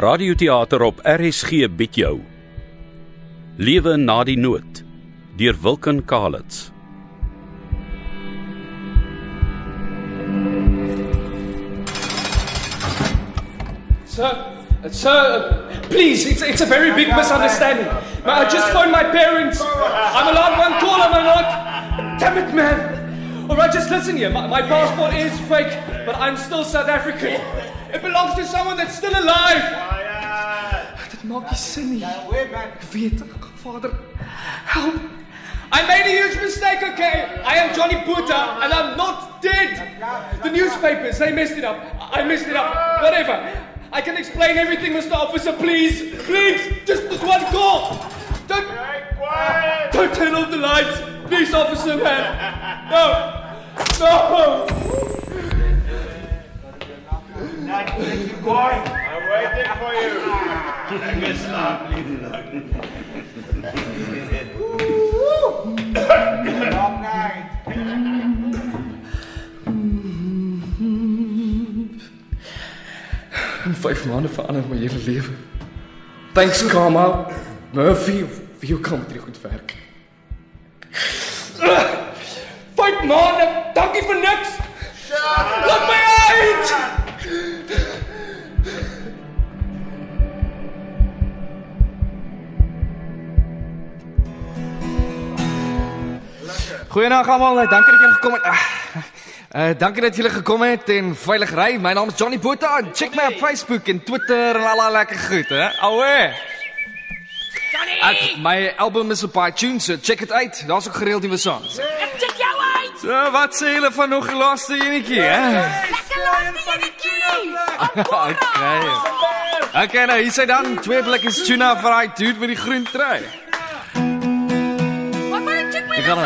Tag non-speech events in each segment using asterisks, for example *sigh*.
Radioteater op RSG bied jou Lewe na die nood deur Wilken Kalits. Sir, sir, please, it's, it's a very big misunderstanding. Ma- I just phoned my parents. I'm allowed one call, am I not? Damn it, man. All right, just listen here. My, my passport is fake, but I'm still South African. It belongs to someone that's still alive. Dit maak nie sin nie. Ek weet, Vader, help. I made a huge mistake, okay? I am Johnny Puta, and I'm not dead. The newspapers, they messed it up. I messed it up. Whatever. I can explain everything, Mr. Officer, please. Please, just this one call. Don't, don't turn off the lights. Please, officer, man. No. No. I'm waiting for you. Long night. 5 maande verander my hele lewe. Thanks Karma. Murphy, wie al met hierdie goed werk. 5 maande. Dankie vir niks. Laat my uit. Goeiedag almal, eh, dankie dat julle gekom het. Uh, dankie dat julle gekom het en veilig ry. My naam is Johnny Botha. en Check my op Facebook en Twitter en al daai lekker goed, hè. Alwe. Johnny. My album is op iTunes, so check dit uit. Daar's ook gereeld nuwe songs. Ek check jou uit. So, wat sê julle van nog die laaste enetjie, hè? Lekker laaste enetjie. Okay. Okay, nou hier sê dan twee blikkies tuna vir daai dude met die groen trui. Twee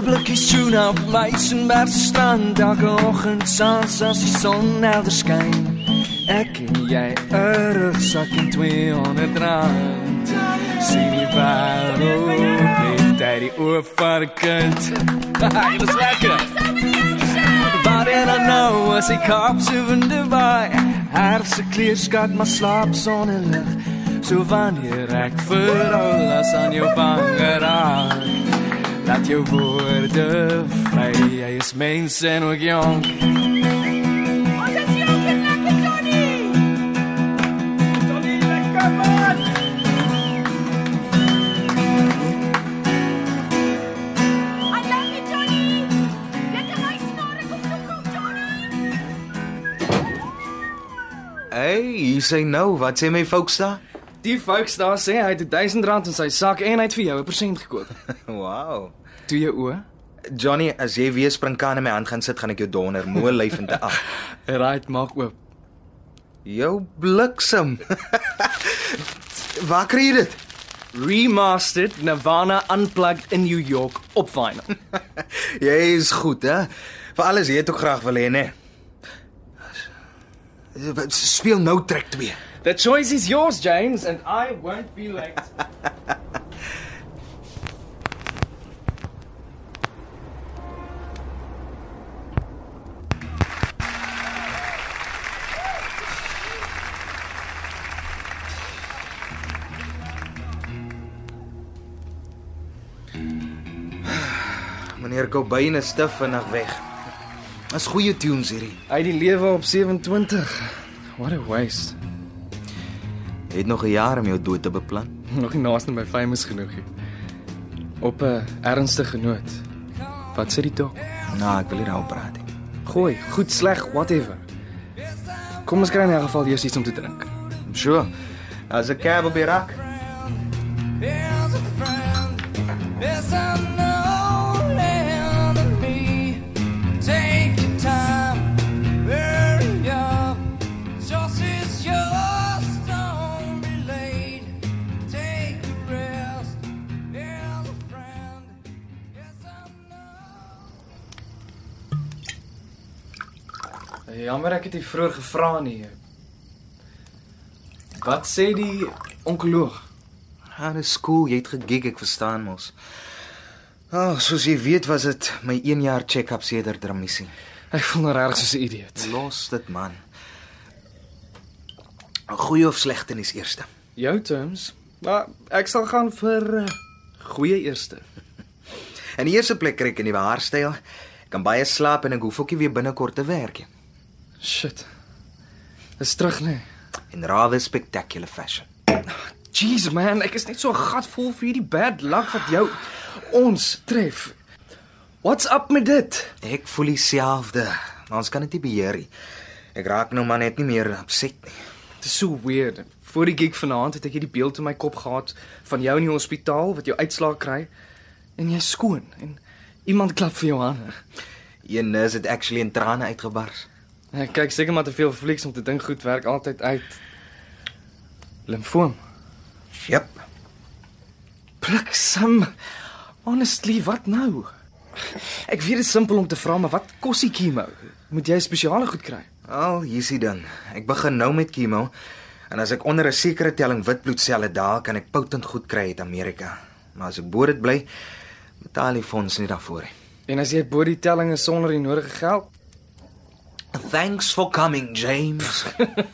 blikkies tuna op Meisenberg se strand elke oggend saans as die son helder skyn. Ek en jy 'n rugsak en 200 rand. Sien die wêreld net uit die oë van 'n kind. Haai, dis lekker. But I don't know as ek kap sewende by. Haar se kleerskat maar slaap sonnelig. So wanneer ek vir alles aan jou wange raak. Laat jou woorde vry, jy is mens en ook jong. Sê nou, wat sê my folks daar? Die folks daar sê hy het 1000 rand in sy sak en hy het vir jou 'n persent gekoop. *laughs* Wow. Toe jou oë. Johnny, as jy weer springkaan in my hand gaan sit, gaan ek jou donder moe lyf en te af. *laughs* Right, maak oop. Jou bliksem. Waar kry jy dit? Remastered Nirvana Unplugged in New York op vinyl. *laughs* Jy is goed, hè? Vir alles jy het ook graag wil hê, né? Speel nou trek 2. The choice is yours, James, and I won't be late. *sighs* Meneer Cobain is stif vinnig weg. Dis goeie tunes hierdie. Hy die lewe op 27. What a waste. Het nog 'n jaar om jou dood te beplan. *laughs* Nog nie naaste by famous genoeg nie. Op 'n ernstige noot. Wat sê die dok? Nou, ek wil nie daaroor praat nie. Gooi, goed, sleg, whatever. Kom ons kry in 'n geval eers iets om te drink. Sure. As 'n cab op die rak. There's Jammer ek het nie vroeër gevra nie. Wat sê die Onkoloog. Ja, dis cool, jy het gegig, ek verstaan mos. Oh, soos jy weet was dit my 1 jaar check-up sedert dramissie. Ek voel nou regtig soos 'n idioot. Los dit man. Goeie of slegte nuus eerste. Jou terms. Maar ek sal gaan vir uh, goeie eerste. In die eerste plek kry ek 'n nuwe haarstyl. Ek kan baie slaap en ek hoef ook nie weer binnekort te werk nie. Shit. Dis terug nee. In rather spectacular fashion. Jeez man, ek is net so gatvol vir hierdie bad luck wat jou ons tref. What's up met dit? Ek voel dieselfde, ons kan dit nie beheer nie. Ek raak nou maar net nie meer upset nie. Dit is so weird. Voor die gig vanaand het ek hierdie beeld in my kop gehad van jou in die hospitaal wat jou uitslaag kry en jy's skoon en iemand klap vir jou hande. Een nurse het actually in trane uitgebars. Ek kyk seker maar te veel flieks om te dink goed werk altyd uit. Limfoom. Jep. Bliksem. Honestly, wat nou? Ek weet dit is simpel om te vra, maar wat kos die chemo? Moet jy spesiale goed kry? Al, hier is die ding. Ek begin nou met chemo en as ek onder 'n sekere telling wit bloedselle daal, kan ek potent goed kry uit Amerika. Maar as ek bo dit bly, betaal die fonds nie daarvoor nie. En as jy bo die telling is sonder die nodige geld? Thanks for coming, James.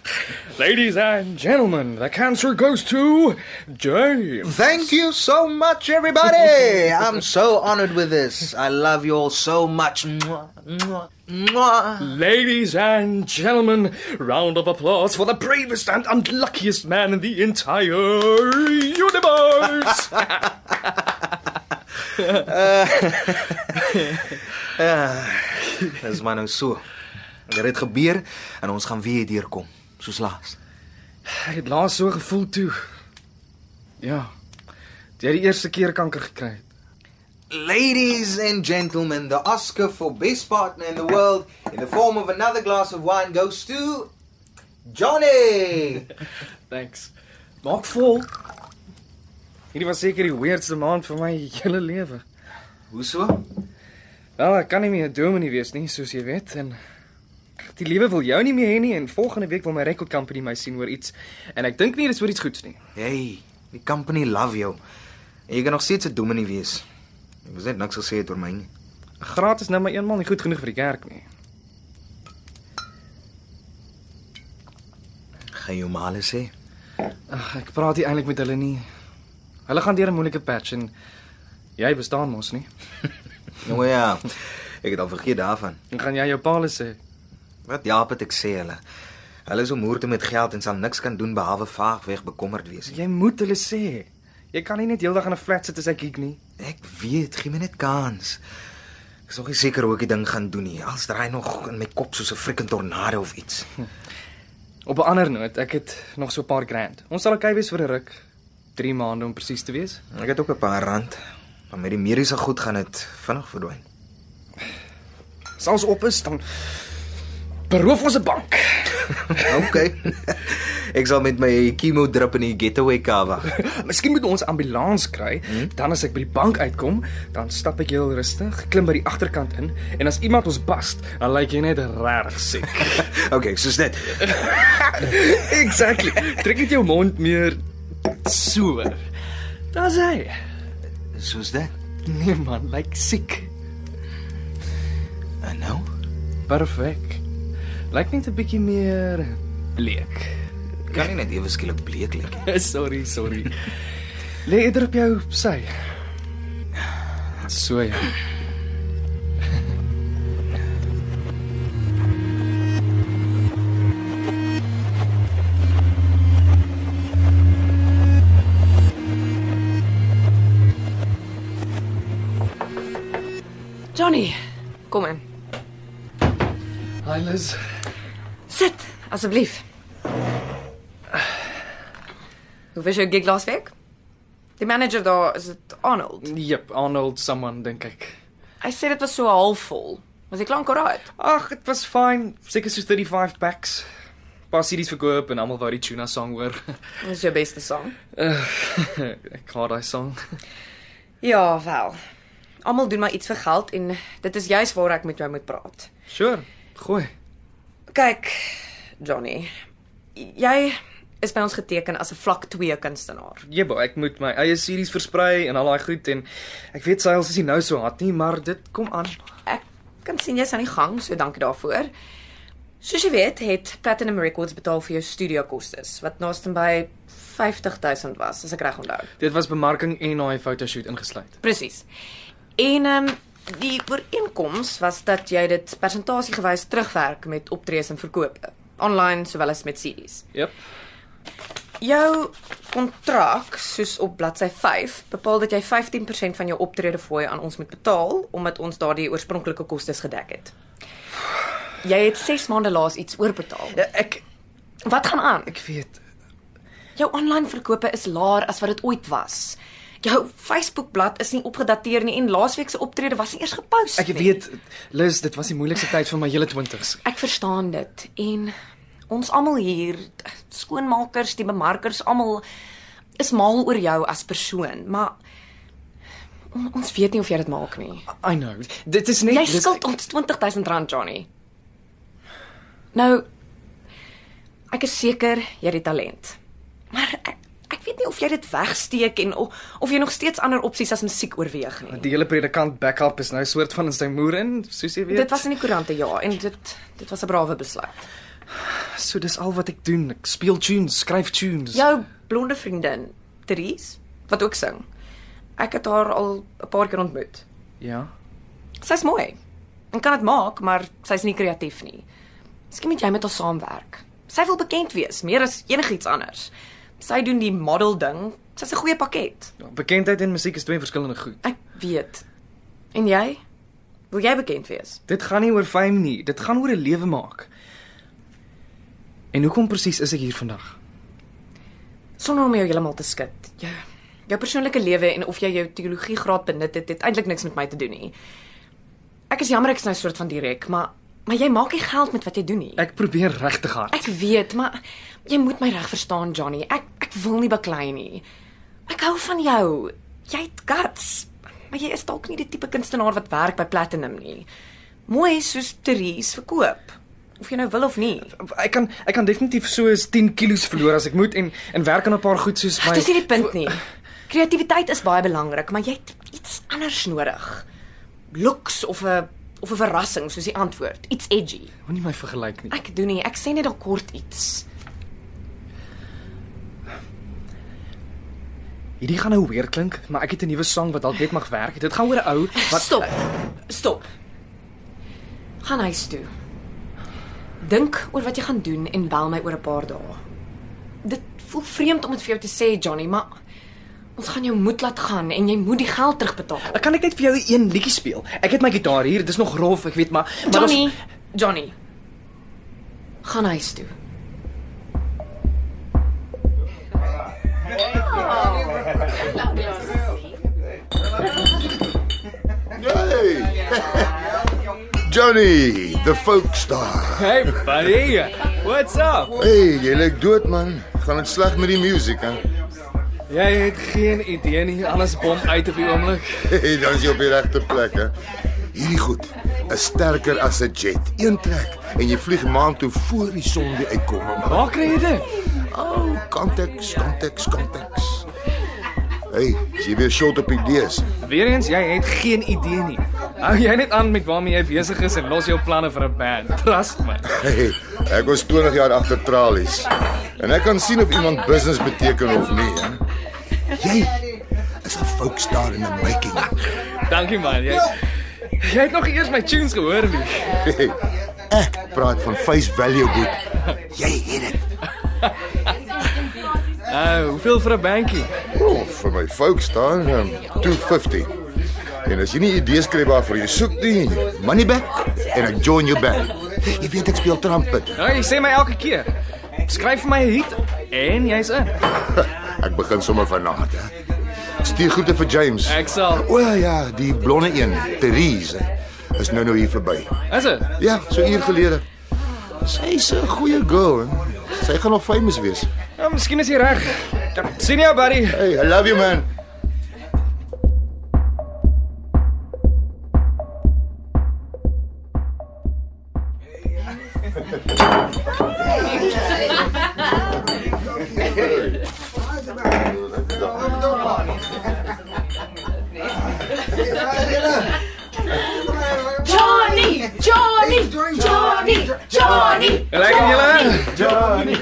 *laughs* Ladies and gentlemen, the cancer goes to James. Thank you so much, everybody. *laughs* I'm so honored with this. I love you all so much. Mwah, mwah, mwah. Ladies and gentlemen, round of applause for the bravest and unluckiest man in the entire universe. Dis maar nou so. Dit het gebeur en ons gaan weer deurkom, soos laas. Ek het laas so gevoel toe. Ja. Jy het die eerste keer kanker gekry. het. Ladies and gentlemen, the Oscar for best partner in the world in the form of another glass of wine goes to Johnny. *laughs* Thanks. Maak vol. Hierdie was seker die weirdste maand van my *laughs* hele lewe. Hoe so? Wel, ek kan nie meer 'n dominee wees nie, soos jy weet, en die lewe wil jou nie meer hê nie en volgende week wil my record company my sien oor iets en ek dink nie dis oor iets goeds nie. Hey, die company love jou. En jy kan nog steeds 'n dominee wees. Ek was net niks gesê het oor my nie. Gratis nou maar eenmal nie goed genoeg vir die kerk nie. Gaan jy maar alles sê? Ag, ek praat nie eintlik met hulle nie. Hulle gaan deur 'n moeilike patch en jy bestaan mos nie. *laughs* Nou ja. Ek het al vergeet daarvan. Dan gaan jy jou paal sê. Wat jaap het ek sê hulle? Hulle is omhoorde met geld en sal niks kan doen behalwe vaagweg bekommerd wees. Jy moet hulle sê. Jy kan nie net heeldag in 'n flat sit as ek gig nie. Ek weet, gee my net kans. Ek is nog nie seker hoe ek die ding gaan doen nie. Als draai nog in my kop soos 'n freaking tornado of iets. Op 'n ander noot, ek het nog so 'n paar grand. Ons sal okay wees vir 'n ruk. 3 maande om presies te wees. Ek het ook 'n paar rand, maar met die mediese goed gaan dit vinnig verdwyn. As alles op is, dan beroof ons 'n bank. OK. ek sal met my chemo drip in die getaway car wag. Miskien moet ons ambulans kry, hmm? dan as ek by die bank uitkom, dan stap ek heel rustig, klim by die agterkant in en as iemand ons bast, dan lyk jy net regtig siek. *laughs* OK, soos dit. *laughs* exactly. Trek net jou mond meer so. Daar's hy. Soos dit. Nee man, lyk siek. En nou? Perfek. Lyk net 'n bietjie meer bleek. Kan nie net ewe skielik bleek lyk nie. *laughs* sorry, sorry. Lê eerder op jou sy. So ja. Johnny, kom in. Hi Liz. Asseblief. Hoe was jou gig laasweek? Die manager daar, is dit Arnold? Yep, Arnold someone dink ek. Hy sê dit was so halfvol. Was ek lank oral? Ag, dit was fyn. Seker so 35 packs. Paar CD's verkoop en almal wou die tuna song hoor. *laughs* Wat is jou beste sang? Uh, *laughs* ek haat daai song. Ja, wel. Almal doen maar iets vir geld en dit is juis waar ek met jou moet praat. Sure. Gooi. Kyk, Johnny. Jy is by ons geteken as 'n vlak 2 kunstenaar. Jebo, ek moet my eie series versprei en al daai goed en ek weet Siles is nie nou so hard nie, maar dit kom aan. Ek kan sien jy's aan die gang, so dankie daarvoor. Soos jy weet, het Platinum Records betaal vir jou studio kostes wat naaste by 50000 was, as ek reg onthou. Dit was bemarking en daai fotoshoot ingesluit. Presies. En ehm um, die ooreenkoms was dat jy dit persentasiegewys terugwerk met optredes en verkope, online sowel as met CD's. Jep. Jou kontrak, soos op bladsy 5, bepaal dat jy 15% van jou optrede fooi aan ons moet betaal omdat ons daardie oorspronklike kostes gedek het. Jy het 6 maande laas iets oorbetaal. Ja, ek Wat gaan aan? ek weet. Jou aanlyn verkope is laer as wat dit ooit was. Jou Facebookblad is nie opgedateer nie en laasweek se optrede was nie eers gepost Ek nie. weet Liz, dit was die moeilikste tyd van my hele 20's. Ek verstaan dit en ons almal hier, skoonmakers, die bemarkers, almal is mal oor jou as persoon, maar on- ons weet nie of jy dit maak nie. I know. Dit is net Jy dis- skuld ons 20000 rand, Johnny. Nou ek is seker jy het die talent. Maar ek, ek weet nie of jy dit wegsteek en of, of jy nog steeds ander opsies as musiek oorweeg nie. Die hele predikant backup is nou 'n soort van in sy moer in, soos jy weet. Dit was in die koerante ja en dit dit was 'n brawe besluit. so dis al wat ek doen. Ek speel tunes, skryf tunes. Jou blonde vriendin, Therese, wat ook sing. Ek het haar al 'n paar keer ontmoet. Ja. Sy's mooi. En kan dit maak, maar sy's nie kreatief nie. Miskien moet jy met haar saamwerk. Sy wil bekend wees, meer as enigiets anders. Sy doen die model ding. Sy's 'n goeie pakket. Ja, Bekendheid en musiek is twee verskillende goed. Ek weet. En jy? Wil jy bekend wees? Dit gaan nie oor fame nie, dit gaan oor 'n lewe maak. En hoekom presies is ek hier vandag? Sonder om jou heeltemal te skud. Jou jou persoonlike lewe en of jy jou teologie graad benut het, het eintlik niks met my te doen nie. Ek is jammer ek is nou soort van direk, maar maar jy maak nie geld met wat jy doen nie. Ek probeer regtig hard. Ek weet, maar jy moet my reg verstaan, Johnny. Ek ek wil nie baklei nie. Ek hou van jou. Jy het guts. Maar jy is dalk nie die tipe kunstenaar wat werk by Platinum nie. Mooi soos Therese verkoop. Of jy nou wil of nie. Ek kan ek kan definitief so is 10 kilos verloor as ek moet en en werk aan 'n paar goed soos my Dis nie die punt nie. Kreatiwiteit is baie belangrik, maar jy het iets anders nodig. Looks of 'n of 'n verrassing soos die antwoord. Iets edgy. Moenie my vergelyk nie. Ek doen nie. Ek sê net dalk kort iets. Hierdie gaan nou weer klink, maar ek het 'n nuwe sang wat dalk net mag werk. Dit gaan oor 'n ou wat Stop. Stop. Gaan huis toe. Dink oor wat jy gaan doen en bel my oor 'n paar dae. Dit voel vreemd om dit vir jou te sê, Johnny, maar ons gaan jou moed laat gaan en jy moet die geld terugbetaal. Ek kan ek net vir jou een liedjie speel. Ek het my gitaar hier, dit is nog rof, ek weet, maar maar Johnny, Johnny. Gaan huis toe. Hey! *laughs* Johnny, the folk star. Hey buddy. What's up? Hey, jy lyk dood man. Gaan dit sleg met die musiek hè? Jy het geen idee nie, alles bom uit op die oomblik. Hey, dan is jy op die regte plek hè. Hierdie goed is sterker as 'n jet. Een trek en jy vlieg maan toe voor die son weer uitkom. Waar kry jy dit? Oh, konteks, konteks, konteks. Hey, jy weer short op idees? Weereens, jy het geen idee nie. Hou jy net aan met waarmee jy besig is en los jou planne vir 'n band. Trust my. Hey, ek was 20 jaar agter tralies. En ek kan sien of iemand business beteken of nie, hè. Jy is 'n folk star in the making. Dankie man. Jy Jy het nog eers my tunes gehoor nie. Hey, ek praat van face value goed. Jy het dit. Uh, hoeveel vir 'n bankie? Oh, vir my folk star, um, 250. En as jy nie idees kry waarvoor jy soek nie, money back en ek join jou band. Jy weet ek speel trumpet. Nou, jy sê my elke keer. Skryf vir my 'n hit en jy's in. *laughs* Ek begin sommer vanaand, hè. Stuur groete vir James. Ek sal. O ja, die blonde een, Therese, is nou nou hier verby. Is dit? Ja, so uur gelede. Sy's 'n goeie girl. Hè? Sy gaan nog famous wees. Ja, miskien is jy reg. Sien jou buddy. Hey, I love you man. Johnny, Johnny, Johnny. Lekker julle? Johnny.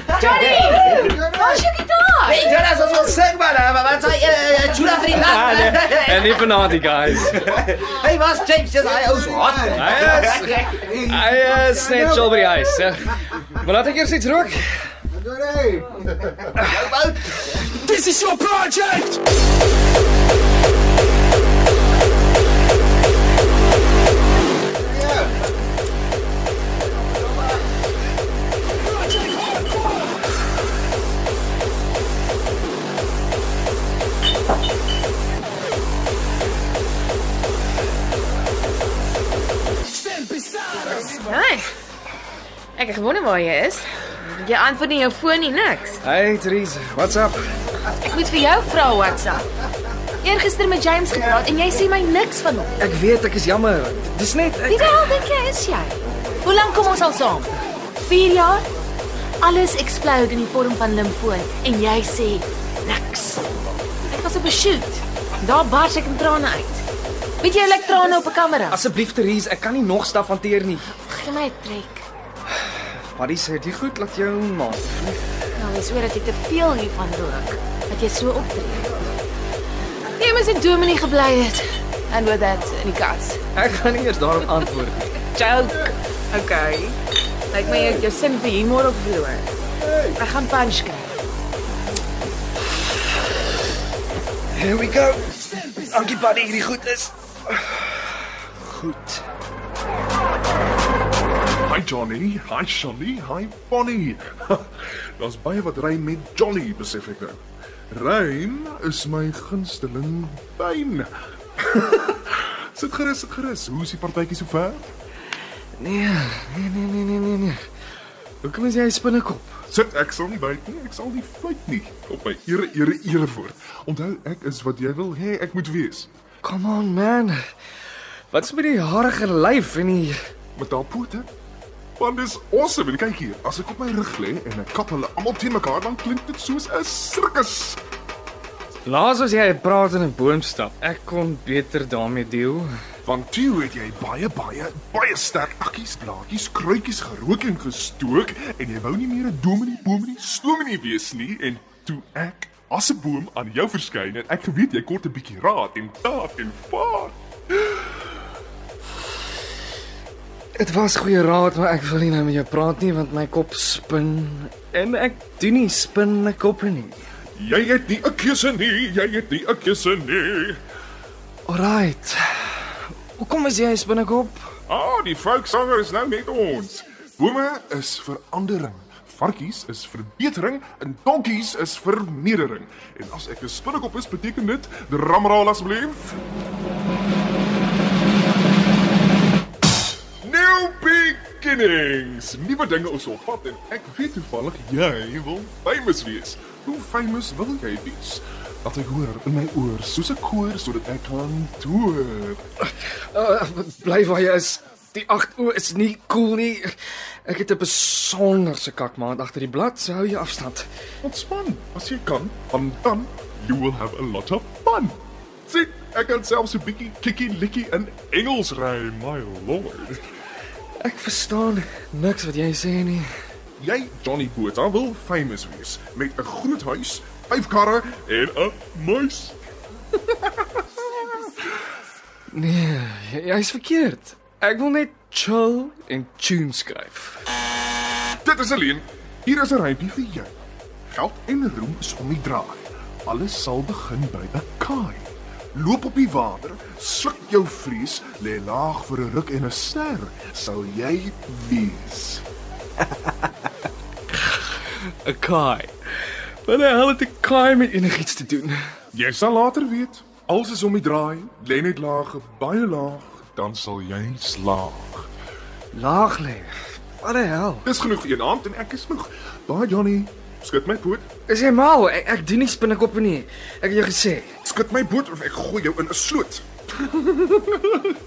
Waar's jou gitaar? Hey, Jonas, ons wil sing man. Maar wat sê jy? Chula vir die Ah, nee. nat. En nie vanaand guys. *laughs* Hey, was James just hy ou so hot. Hy is hy is net chill by die huis. ja. Maar laat ek eers iets rook. This is your project. Waar jy is. Jy antwoord nie jou foon nie niks. Hey Therese, what's up? Ek moet vir jou vra WhatsApp. Eergister met James gepraat en jy sê my niks van hom. Ek weet ek is jammer. Dis net Wie ek, die hel dink jy is jy? Hoe lank kom ons al saam? 4 jaar? Alles explode in die vorm van limfoon en jy sê niks. Ek was op 'n shoot. Daar bars ek in trane uit. Weet jy lyk trane op 'n kamera? asseblief Therese, ek kan nie nog staf hanteer nie. Gee my 'n trek. Paddy sê dit goed laat jou maat. Nou, jy sweer dat jy te veel hiervan rook. Dat jy so optree. Jy moes in Dominee gebly het. And with that in die kas. Ek gaan nie eers daarop antwoord nie. Joke. Okay. Lyk my jy het jou sin vir humor op verloor. Ek gaan punch kry. Here we go. Dankie Paddy, hierdie goed is goed. Johnny, hi Shonny, hi Bonnie. *laughs* Daar's baie wat rym met Johnny, besef ek nou. Rym is my gunsteling wyn. *laughs* sit gerus, sit gerus. Hoe is die partytjie sover? Nee, nee, nee, nee, nee, nee, nee. Hoekom is jy spinnekop? Sit ek sal nie byt nie. Ek sal nie fluit nie. Op my ere, ere, ere voor. Onthou, ek is wat jy wil hê ek moet wees. Come on man. Wat's met die harige lyf en die Met daai pote. Want dis awesome. En kyk hier, as ek op my rug lê en ek kap hulle almal teen mekaar, dan klink dit soos 'n sirkus. Laas as jy praat in 'n boom stap. Ek kon beter daarmee deel. Want toe het jy baie baie baie sterk akkies, blaadjies, kruitjies gerook en gestook en jy wou nie meer 'n dominee bominee stominee wees nie en toe ek as 'n boom aan jou verskyn en ek geweet jy kort 'n bietjie raad en taak en vaart. Dit was goeie raad, maar ek wil nie nou met jou praat nie want my kop spin en ek doen nie spinne koppe nie. Jy het nie 'n keuse nie, jy het nie 'n keuse nie. Alright. Hoekom is jy 'n spinnekop? Ah, die volkssanger is nou net ons. Bome is verandering. Varkies is verbetering en donkies is vernedering. En as ek 'n spinnekop is, beteken dit drumroll asseblief. New beginnings. Nuwe dinge is op pad en ek weet toevallig jy wil famous wees. Hoe famous wil jy wees? Laat ek hoor in my oor soos 'n koor sodat ek kan toer. Uh, bly waar jy is. Die 8 oë is nie cool nie. Ek het 'n besonderse kakmaat agter die blad, so hou jy afstand. Ontspan as jy kan, want dan you will have a lot of fun. Sien, ek kan selfs 'n bietjie kikkie likkie in Engels ry, my lord. Ek verstaan niks wat jy sê nie. Jy, Johnny Botha, wil famous wees met 'n groot huis, vyf karre en 'n muis. *laughs* Nee, jy- jy's verkeerd. Ek wil net chill en tune skryf. Dit is alleen. Hier is 'n rympie vir jou. Geld en roem is om die draai. Alles sal begin by 'n kaai. Loop op die water, sluk jou vlees, lê laag vir 'n ruk en 'n ster sal jy wees. *laughs* 'n Kaai. Wat die hel het 'n kaai met enigiets te doen? Jy sal later weet. Alles is om die draai, lê net laag, baie laag, dan sal jy slaag. Laag lê. Wat die hel? Dis genoeg vir een aand en ek is moeg. Baie Johnny, skud my poot. Is jy mal? Ek, ek doen nie spinnekoppe nie. Ek het jou gesê. Skud my poot of ek gooi jou in 'n sloot. *laughs*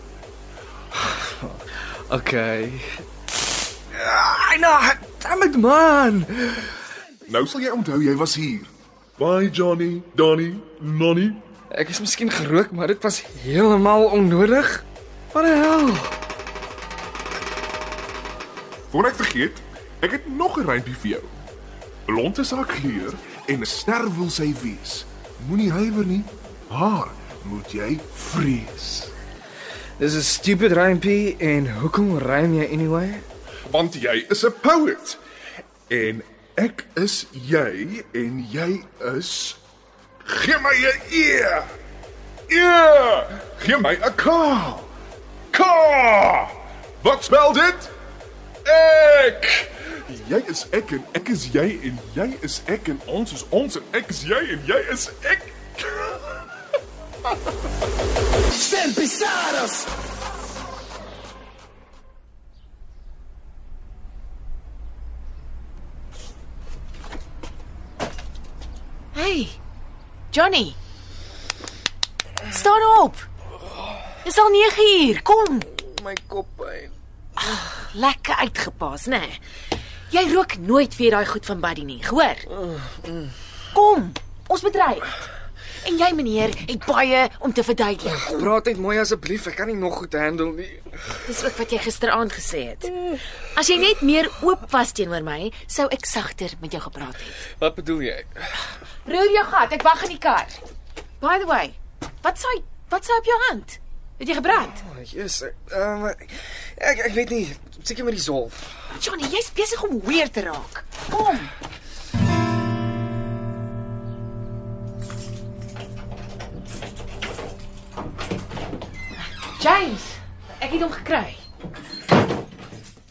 Okay. Ai nou, damn it man. Nou sal jy onthou jy was hier. Bye Johnny, Donnie, Nonnie. Ek is miskien gerook, maar dit was heeltemal onnodig. Wat die hel? Voor ek vergeet, ek het nog 'n rympie vir jou. Blond is haar kleur en 'n ster wil sy wees. Moenie huiwer nie. Haar moet jy vrees. Dis 'n stupid rympie en hoekom rym jy anyway? Want jy is 'n poet. En ek is jy en jy is Gee my 'n eer. Eer. Gee my 'n K. K. Wat spel dit? Ek. Jy is ek en ek is jy en jy is ek en ons is ons en ek is jy en jy is ek. Estén pisados. Hey. Johnny. Staan op. Dis al 9 uur. Kom. My kop pyn. Lekker uitgepas, né? Nee. Jy rook nooit weer daai goed van Buddy nie, hoor? Kom. Ons moet ry. En jy meneer het baie om te verduidelik. Praat net mooi asseblief, ek kan nie nog goed handle nie. Dis ook wat jy gisteraand gesê het. As jy net meer oop was teenoor my, sou ek sagter met jou gepraat het. Wat bedoel jy? Roer jou gat, ek wag in die kar. By the way, wat sê wat sê op jou hand? Het jy gebrand? Oh, Jesus. Ehm um, ek ek weet nie, seker met die sol. Johnny, jy's besig om weer te raak. Kom. James, ek het hom gekry.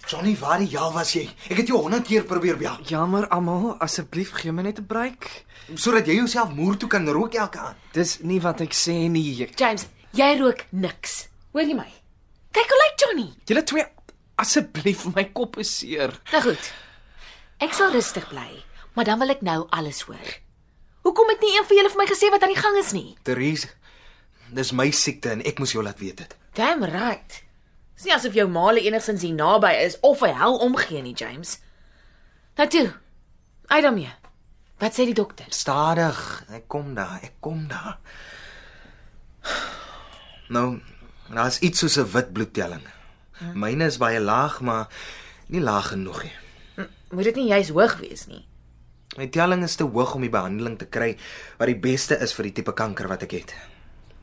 Johnny, waar die hel was jy? Ek het jou 100 keer probeer bel. Jammer almal, asseblief gee my net 'n break sodat jy jouself moer toe kan rook elke aand. Dis nie wat ek sê nie. James, jy rook niks. Hoor jy my? Kyk hoe lyk Johnny. Julle twee asseblief, my kop is seer. Nou goed. Ek sal rustig bly, maar dan wil ek nou alles hoor. Hoekom het nie een van julle vir my gesê wat aan die gang is nie? Therese, dis my siekte en ek moes jou laat weet dit. Damn right. Dis nie asof jou maale enigsins hier naby is of hy hel omgee nie, James. Nou toe. Uit daarmee. Wat sê die dokter? Stadig, ek kom daar, ek kom daar. Nou, daar's iets soos 'n wit bloedtelling. Hmm. Myne is baie laag, maar nie laag genoeg nie. Moet dit nie juis hoog wees nie. My telling is te hoog om die behandeling te kry wat die beste is vir die tipe kanker wat ek het.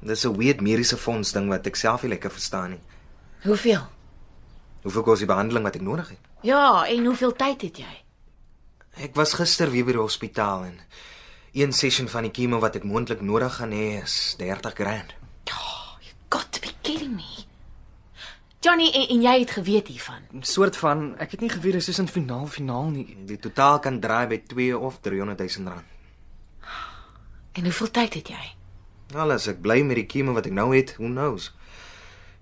Dis 'n weird mediese fonds ding wat ek self nie lekker verstaan nie. Hoeveel? Hoeveel kos die behandeling wat ek nodig het? Ja, en hoeveel tyd het jy? Ek was gister weer by die hospitaal en een sessie van die chemo wat ek moontlik nodig gaan hê is 30 grand. Oh, you got to be kidding me. Johnny, en, en jy het geweet hiervan. Soort van, ek het nie geweet dis soos 'n finaal finaal nie. Die totaal kan draai by 2 of 300 000 rand. En hoeveel tyd het jy? Al as ek bly met die chemo wat ek nou het, who knows.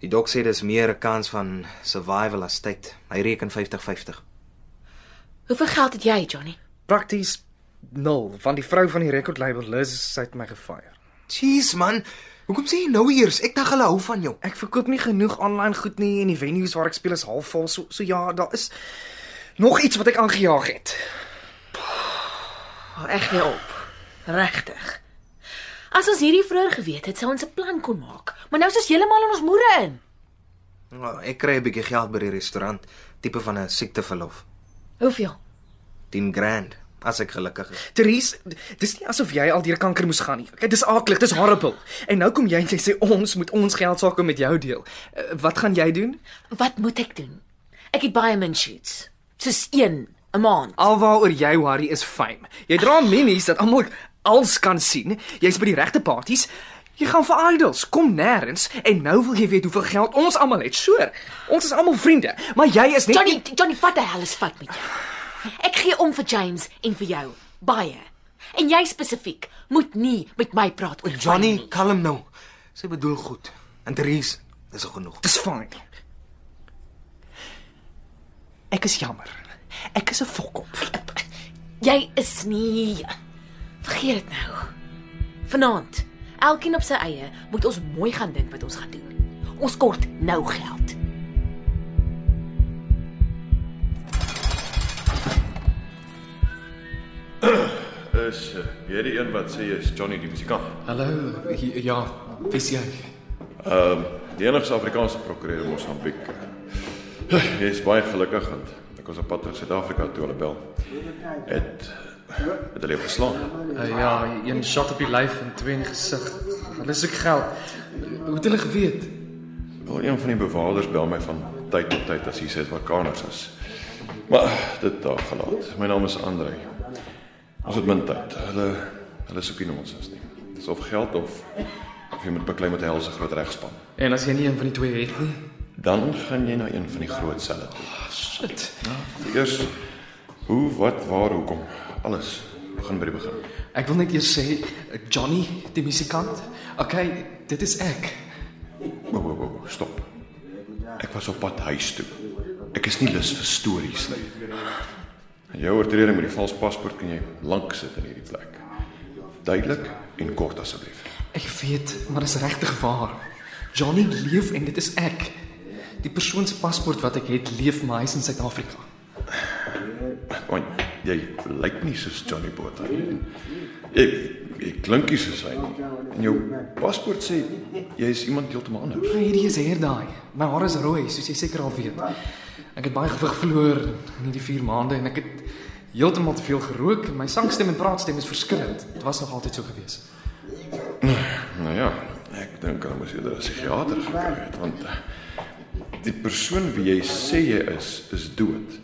Die dok sê dis meer 'n kans van survival as tyd. Hy reken 50-50. Hoeveel geld het jy, Johnny? Prakties nul, van die vrou van die record label Liz het my gefire. Jeez man, hoekom sê jy nou eers? Ek dink hulle hou van jou. Ek verkoop nie genoeg aanlyn goed nie en die venues waar ek speel is halfvol. So so ja, daar is nog iets wat ek aangejaag het. Oh, ek gee op. Regtig. As ons hierdie vroeër geweet het, sou ons 'n plan kon maak. Maar nou is ons heeltemal in ons moere in. Nou, ek kry 'n bietjie geld by die restaurant, tipe van 'n siekteverlof. Hoeveel? 10 grand as ek gelukkig is. Therese, dis nie asof jy al deur kanker moes gaan nie. Okay, dis aaklig, dis horrible. En nou kom jy en jy sê ons moet ons geld sake met jou deel. Uh, wat gaan jy doen? Wat moet ek doen? Ek het baie min shoots. Soos 1 'n maand. Alwaaroor jy worry is fame. Jy dra minis dat almal als kan sien. Jy's by die regte parties. Jy gaan vir idols, kom nêrens en nou wil jy weet hoeveel geld ons almal het. Sure. Ons is almal vriende, maar jy is net Johnny, Johnny, wat die hel is vat met jou? Ek gee om vir James en vir jou. Baie. En jy spesifiek moet nie met my praat oor Johnny, kalm nou. Sy bedoel goed. En Therese, dis genoeg. Dis fyn. Ek is jammer. Ek is 'n fokkop. Jy is nie Vergeet dit nou. Vanaand, elkeen op sy eie, moet ons mooi gaan dink wat ons gaan doen. Ons kort nou geld. Is jy die een wat sê jy is Johnny die musikant? Hallo. Ja, dis jy. Ehm uh, die enigste Afrikaanse prokureur in Mosambiek. Jy is baie gelukkig want ek was op pad terug Suid-Afrika toe hulle bel. Het het hulle geslaan. Uh, ja, een shot op die lyf en twee in die gesig. Hulle soek geld. Hoe het hulle geweet? Wel een van die bewakers bel my van tyd tot tyd as hy sê wat kaners is. Maar dit daar gelaat. My naam is Andre. Ons het min tyd. Hulle hulle soek nie nonsens nie. Dis of geld of of jy moet beklei met 'n helse groot regspan. En as jy nie een van die twee het nie, Dan gaan jy na een van die groot selle toe. shit. Eers hoe, wat, waar, hoekom? Alles begin by die begin. Ek wil net eers sê Johnny, die musikant. Okay, dit is ek. Wo, wo, wo, wo, stop. Ek was op pad huis toe. Ek is nie lus vir stories nie. En jou oortreding met die vals paspoort kan jy lank sit in hierdie plek. Duidelik en kort asseblief. Ek weet, maar dit is regtig waar. Johnny leef en dit is ek. Die persoon se paspoort wat ek het, leef maar hy's in Suid-Afrika. Want jy lyk nie soos Johnny Botha nie. Jy, jy klink nie soos hy nie. En jou paspoort sê jy is iemand heeltemal anders. Hierdie is hier daai. My hare is rooi, soos jy seker al weet. Ek het baie gewig verloor in hierdie 4 maande en ek het heeltemal te veel gerook en my sangstem en praatstem is verskillend. Dit was nog altyd so gewees. Nou ja, ek dink hulle moes eerder 'n psigiater gekry het want eh, die persoon wie jy sê jy is, is dood.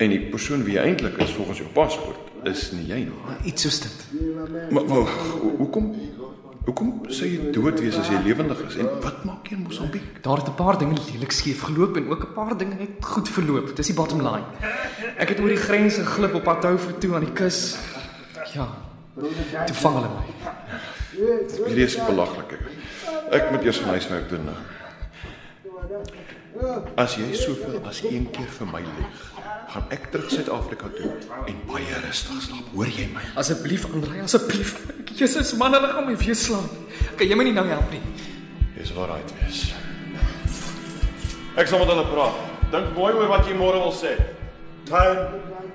En die persoon wie jy eintlik is volgens jou paspoort is nie jy nie. Iets soos dit. Maar, maar ho- hoekom hoekom sê jy dood wees as jy lewendig is? En wat maak jy in Mosambiek? Daar het 'n paar dinge lelik skeef geloop en ook 'n paar dinge het goed verloop. Dis die bottom line. Ek het oor die grens geglip op pad Houver toe aan die kus. Ja. Toe vang hulle my. Hierdie is belaglik. Ek moet eers van huiswerk doen. nou. As jy soveel as een keer vir my lieg, gaan ek terug Suid-Afrika toe en baie rustig slaap. Hoor jy my? Asseblief, Andrei, asseblief. *laughs* Jesus, man, hulle gaan my weer slaan. Kan jy my nie nou help nie? Dis waar hy wees. Ek sal met hulle praat. Dink mooi oor wat jy môre wil sê. Time.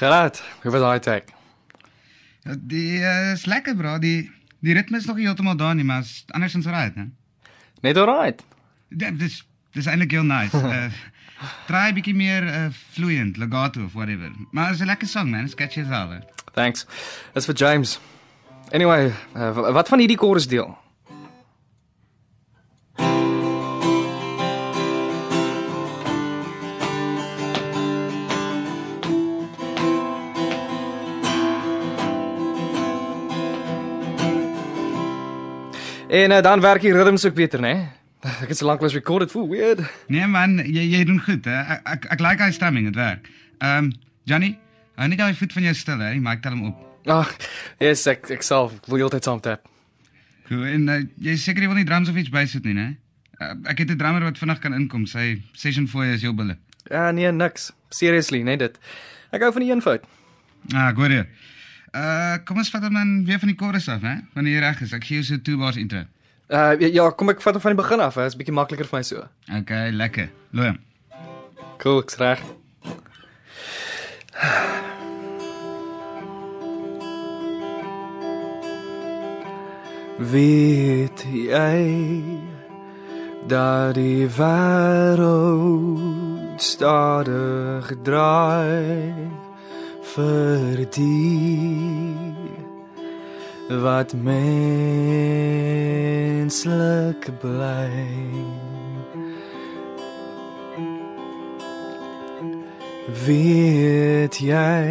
Gerard, hoe was daai tag? Ja, die uh, is lekker bro, die die ritme is nog heeltemal daar nie, maar is andersins right, hè. Net alright. Ja, dis dis eintlik heel nice. Uh *laughs* try bietjie meer uh, fluent, legato of whatever. Maar is 'n lekker song man, sketchy as al. hè. Thanks. Dis vir James. Anyway, uh, wa- wat van hierdie chorus deel? En uh, dan werk die rhythms ook beter, né? Ek het so lank lank record it, voel weird. Nee man, jy jy doen goed, hè. Ek ek, ek like hy stemming, dit werk. Ehm um, Johnny, hou net daai voet van jou stil, hè. Maar ek tel hom op. Ag, yes, ek ek sal wil altyd saam tap. Goed, en uh, jy seker jy wil nie drums of iets bysit nie, né? Uh, ek het 'n drummer wat vinnig kan inkom. Sy session fooi is jou bulle. Ja, nee, niks. Seriously, net dit. Ek hou van die eenvoud. Ah, goed. hier. Uh kom ons vat hom dan weer van die chorus af, hè? Wanneer jy reg is. Ek gee jou so 2 bars intro. Uh ja, kom ek vat hom van die begin af, hè. Is bietjie makliker vir my so. Okay, lekker. Looi hom. Cool, ek's reg. Weet jy dat die wêreld stadig draai vir die wat menslik bly Weet jy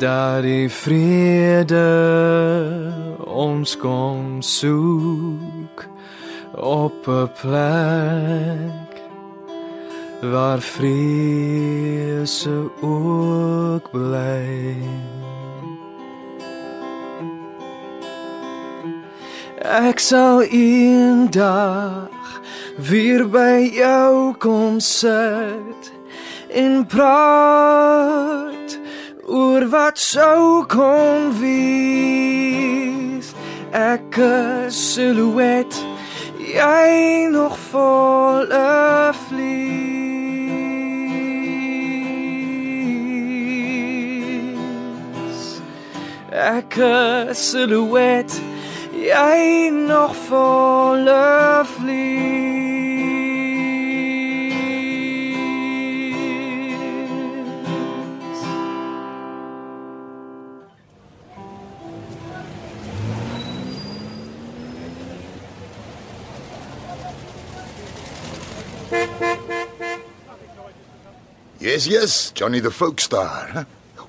dat die vrede ons kom soek op 'n plek waar vrese ook bly. Ek sal eendag weer by jou kom sit en praat oor wat sou kon wees. Ek is silhouet, jy nog volle vlees. Ek is silhouet, jy nog volle vlees. Yes, yes, Johnny the folk star. hè?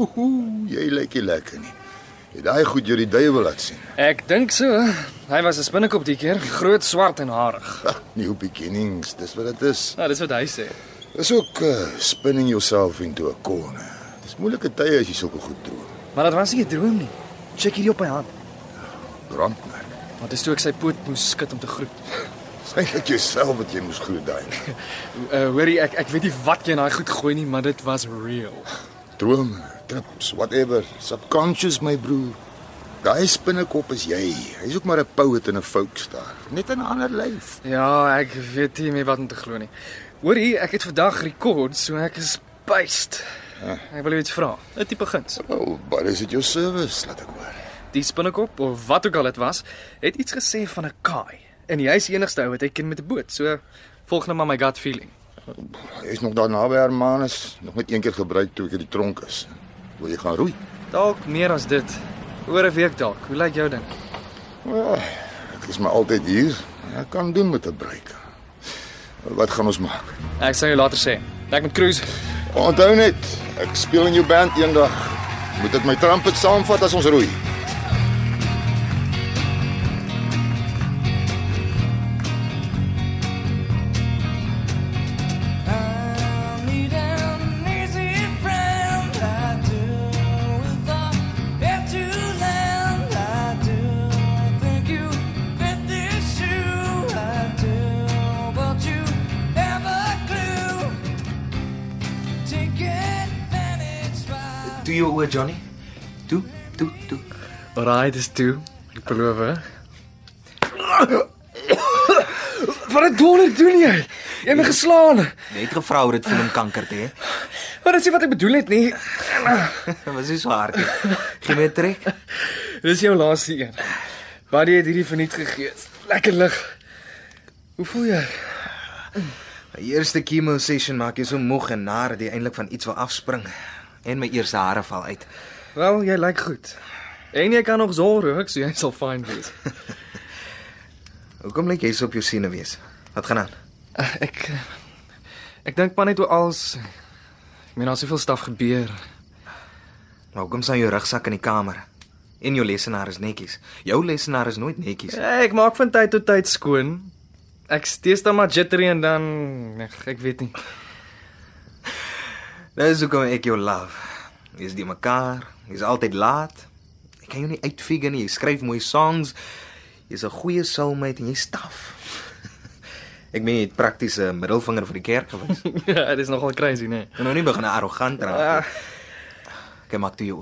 Ooh, jy lyk nie lekker nie. Jy daai goed jy die duiwel laat sien. Ek dink so. Hy was 'n spinnekop die keer, groot, swart en harig. New beginnings, dis wat dit is. Ja, dis wat hy sê. Dis ook uh, spinning yourself into a corner. Dis moeilike tye as jy sulke goed droom. Maar dit was nie 'n droom nie. Check hierdie op my hand. Brandmerk. Want dis toe ek sy poot moes skud om te groet. *laughs* Dis eintlik jouself wat jy moes groet daai. Uh *laughs* hoorie, ek ek weet nie wat jy in daai goed gooi nie, maar dit was real. Drome, trips, whatever. Subconscious my broer. Daai spinnekop is jy. Hy's ook maar 'n poet en 'n folk star. Net 'n ander lyf. Ja, ek weet nie meer wat om te glo nie. Hoorie, ek het vandag rekord, so ek is based. Ja. Ek wil iets vra. 'n Tipe guns. Oh, but is it your service? Laat ek hoor. Die spinnekop of wat ook al dit was, het iets gesê van 'n kaai. En jy is die enigste ou wat ek ken met 'n boot. So volg nou maar my gut feeling. Hy's nog daar naby Hermanus, nog net een keer gebruik toe ek in die tronk is. Wil jy gaan roei? Dalk meer as dit. Oor 'n week dalk. Hoe lyk jou ding? Ja, ek is maar altyd hier. Ek kan doen met 'n breek. Wat gaan ons maak? Ek sal jou later sê. Ek met cruise. Onthou net, ek speel in jou band eendag. Moet ek my trumpet saamvat as ons roei? Alraai, dis toe. Ek beloof. hè. Wat 'n donder doen jy? Jy het my geslaan. Jy het gevra hoe dit voel om kanker te hê. Maar dis nie wat ek bedoel het nie. *laughs* Was nie so hard nie. Gee my 'n trek. Dis jou laaste een. Wat jy het hierdie verniet gegee. Lekker lig. Hoe voel jy? My eerste chemo session maak jy so moeg en nar dat jy eintlik van iets wil afspring en my eerste hare val uit. Wel, jy lyk goed. En jy kan nog sorg, so jy sal fyn wees. *laughs* Hoekom lyk jy so op jou siene wees? Wat gaan aan? Ek ek dink maar net oor als ek meen daar's soveel staf gebeur. Maar hoekom staan jou rugsak in die kamer? En jou lesenaar is netjies. Jou lesenaar is nooit netjies. Ek maak van tyd tot tyd skoon. Ek steeds dan maar jittery en dan ek, ek weet nie. *laughs* Dis hoekom ek jou love. Jy's die mekaar, jy's altyd laat. Ek kan jou nie uitfigure nie. Jy skryf mooi songs. Jy's 'n goeie soulmate en jy's taaf. *laughs* Ek meen jy het praktiese middelvinger vir die kerk gewys. *laughs* ja, dit is nogal crazy, né? Jy nou nie begin arrogant raak. nie. Kyk maak toe jou.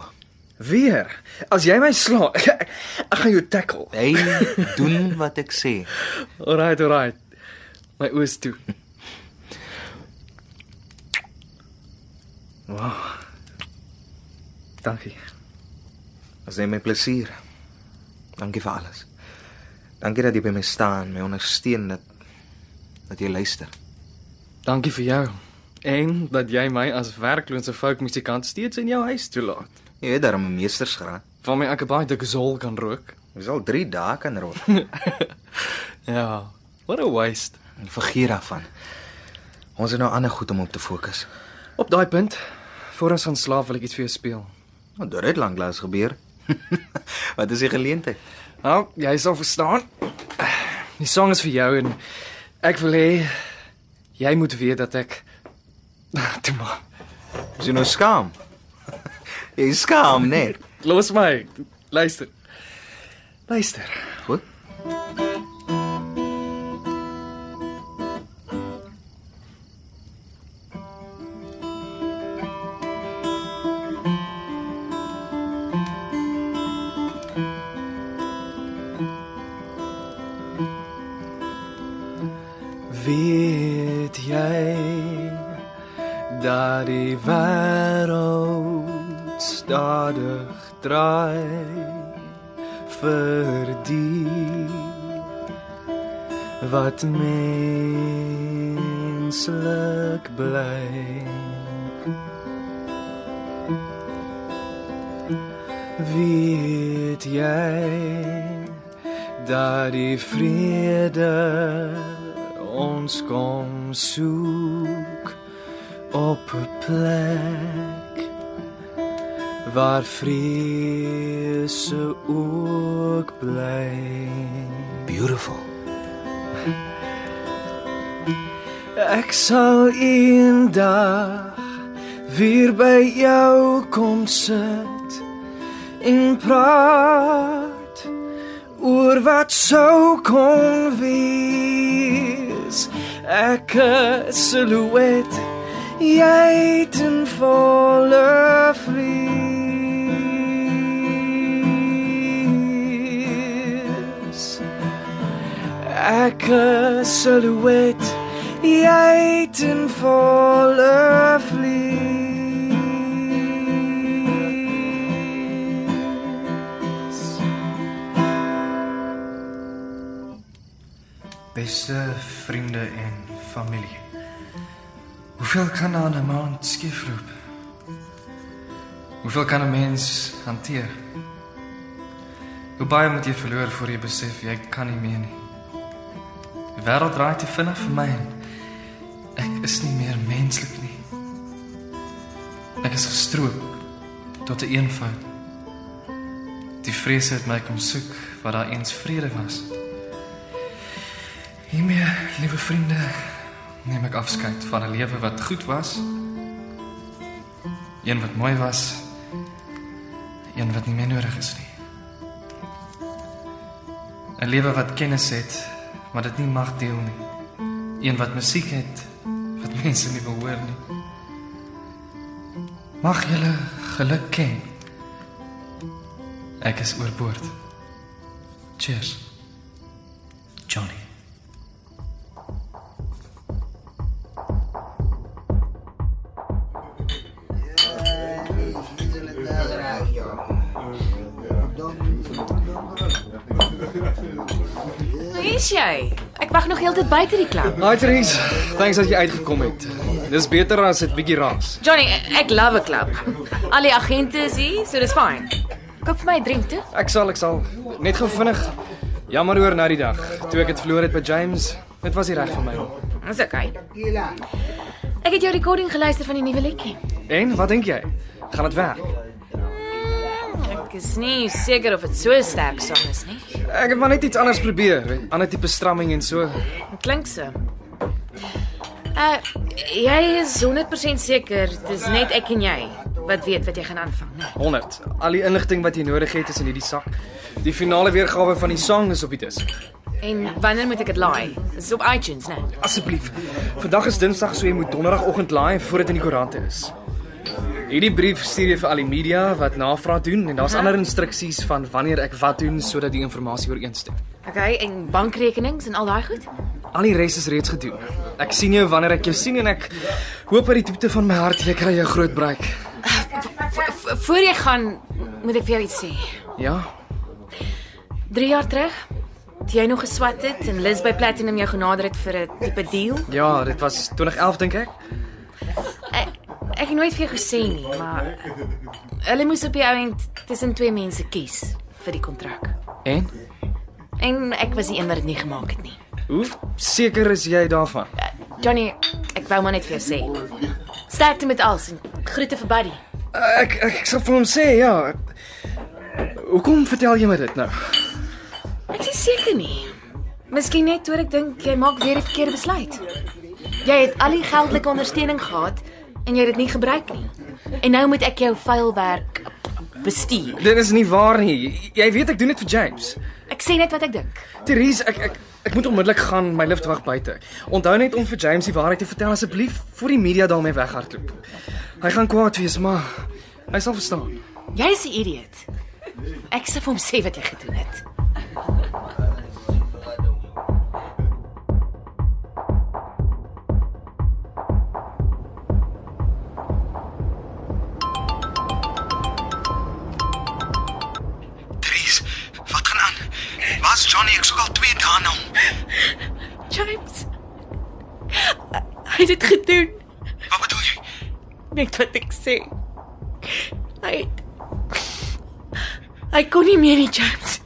Weer. As jy my slaan, *laughs* ek, ek gaan jou tackle. Hey, doen wat ek sê. Alright, alright. My oë is toe. Wow. Dankie. Was net my plesier. Dankie vir alles. Dankie dat jy by my staan, my ondersteun dat dat jy luister. Dankie vir jou. En dat jy my as werklose folkmusikant steeds in jou huis toelaat. Jy het daarom 'n meestersgraad. Van my ek 'n baie dikke zol kan rook. Dis al 3 dae kan rook. *laughs* ja. What a waste. En vergeet daarvan. Ons het nou ander goed om op te fokus. Op daai punt, voor ons gaan slaap wil ek iets vir jou speel. Want dit het lanklaas gebeur. *laughs* Wat is die geleentheid? Nou, jy sal verstaan. Die song is vir jou en ek wil hê jy moet weet dat ek *laughs* Toe maar. Is jy nou skaam? *laughs* Jy is skaam, nee. Los my. Luister. Luister. Goed. Dat die wêreld stadig draai vir die wat menslik bly. Weet jy dat die vrede ons kom soek op 'n plek waar vrese ook bly. Beautiful. Ek sal eendag weer by jou kom sit en praat oor wat sou kon wees. Ek 'n silhouet jy ten volle vlees. Ek 'n silhouet jy ten volle vlees. Beste vriende en familie. Hoeveel kan aan 'n maand skiefloop? Hoeveel kan 'n mens hanteer? Hoe baie moet jy verloor voor jy besef jy kan nie meer nie? Die wêreld draai te vinnig vir my ek is nie meer menslik nie. Ek is gestroop tot 'n eenvoud. Die vrese het my kom soek waar daar eens vrede was. Hiermee, liewe vriende, neem ek afskeid van 'n lewe wat goed was. Een wat mooi was. Een wat nie meer nodig is nie. 'n Lewe wat kennis het, maar dit nie mag deel nie. Een wat musiek het wat *laughs* mense nie wil hoor nie. Mag julle geluk ken. Ek is oorboord. Cheers. Johnny. Wie is jy? Ek wag nog heeltyd buite die klub. Hi Therese, thanks dat jy uitgekom het. Dis beter as dit bietjie raas. Johnny, ek love 'n klub. Al die agente is hier, so dis fyn. Koop vir my 'n drink toe. Ek sal, ek sal net gou vinnig. Jammer oor nou die dag. Toe ek dit verloor het by James, dit was nie reg vir my nie. Dis okay. Ek het jou recording geluister van die nuwe liedjie. En wat dink jy? Gaan dit werk? Is nie seker of dit so sterk song is nie. Ek het maar net iets anders probeer, weet, ander tipe stramming en so. Klink so. Uh jy is 100% seker dis net ek en jy wat weet wat jy gaan aanvang, né? 100. Al die inligting wat jy nodig het is in hierdie sak. Die finale weergawe van die song is op die disk. En wanneer moet ek dit laai? Dis op iTunes, né? Asseblief. Vandag is Dinsdag, so jy moet Donderdagoggend laai voordat dit in die koerante is. Hierdie brief stuur jy vir al die media wat navraag doen en daar's Aha. ander instruksies van wanneer ek wat doen sodat die inligting ooreenstem. Okay, en bankrekenings en al daai goed? Al die res is reeds gedoen. Ek sien jou wanneer ek jou sien en ek hoop uit die diepte van my hart jy kry 'n groot breek. Voor jy gaan, moet ek vir jou iets sê. Ja? 3 jaar terug, toe jy nog geswat het en Liz by Platinum jou genader het vir 'n tipe deal. Ja, dit was 2011 dink ek. Ek, ek het nooit vir jou gesê nie, maar hulle moes op die ouend tussen twee mense kies vir die kontrak. En En ek was die een wat dit nie gemaak het nie. hoe seker is jy daarvan? Johnny, ek wou maar net vir jou sê. Sterkte met alles en groete vir Buddy. Ek ek, ek sal vir hom sê, ja. Hoekom vertel jy my dit nou? Ek is seker nie. Miskien net toe ek dink jy maak weer die verkeerde besluit. Jy het al die geldelike ondersteuning gehad en jy het dit nie gebruik nie. En nou moet ek jou vuil werk bestuur. Dit is nie waar nie. Jy weet ek doen dit vir James. Ek sê net wat ek dink. Therese, ek ek ek moet onmiddellik gaan, my lift wag buite. Onthou net om vir James die waarheid te vertel asseblief voor die media daarmee weghardloop. Hy gaan kwaad wees, maar hy sal verstaan. Jy's 'n idioot. Ek sê vir hom sê wat jy gedoen het. Hy het dit gedoen. Wat bedoel jy? Net wat ek sê. Hy Hy kon nie meer nie, James.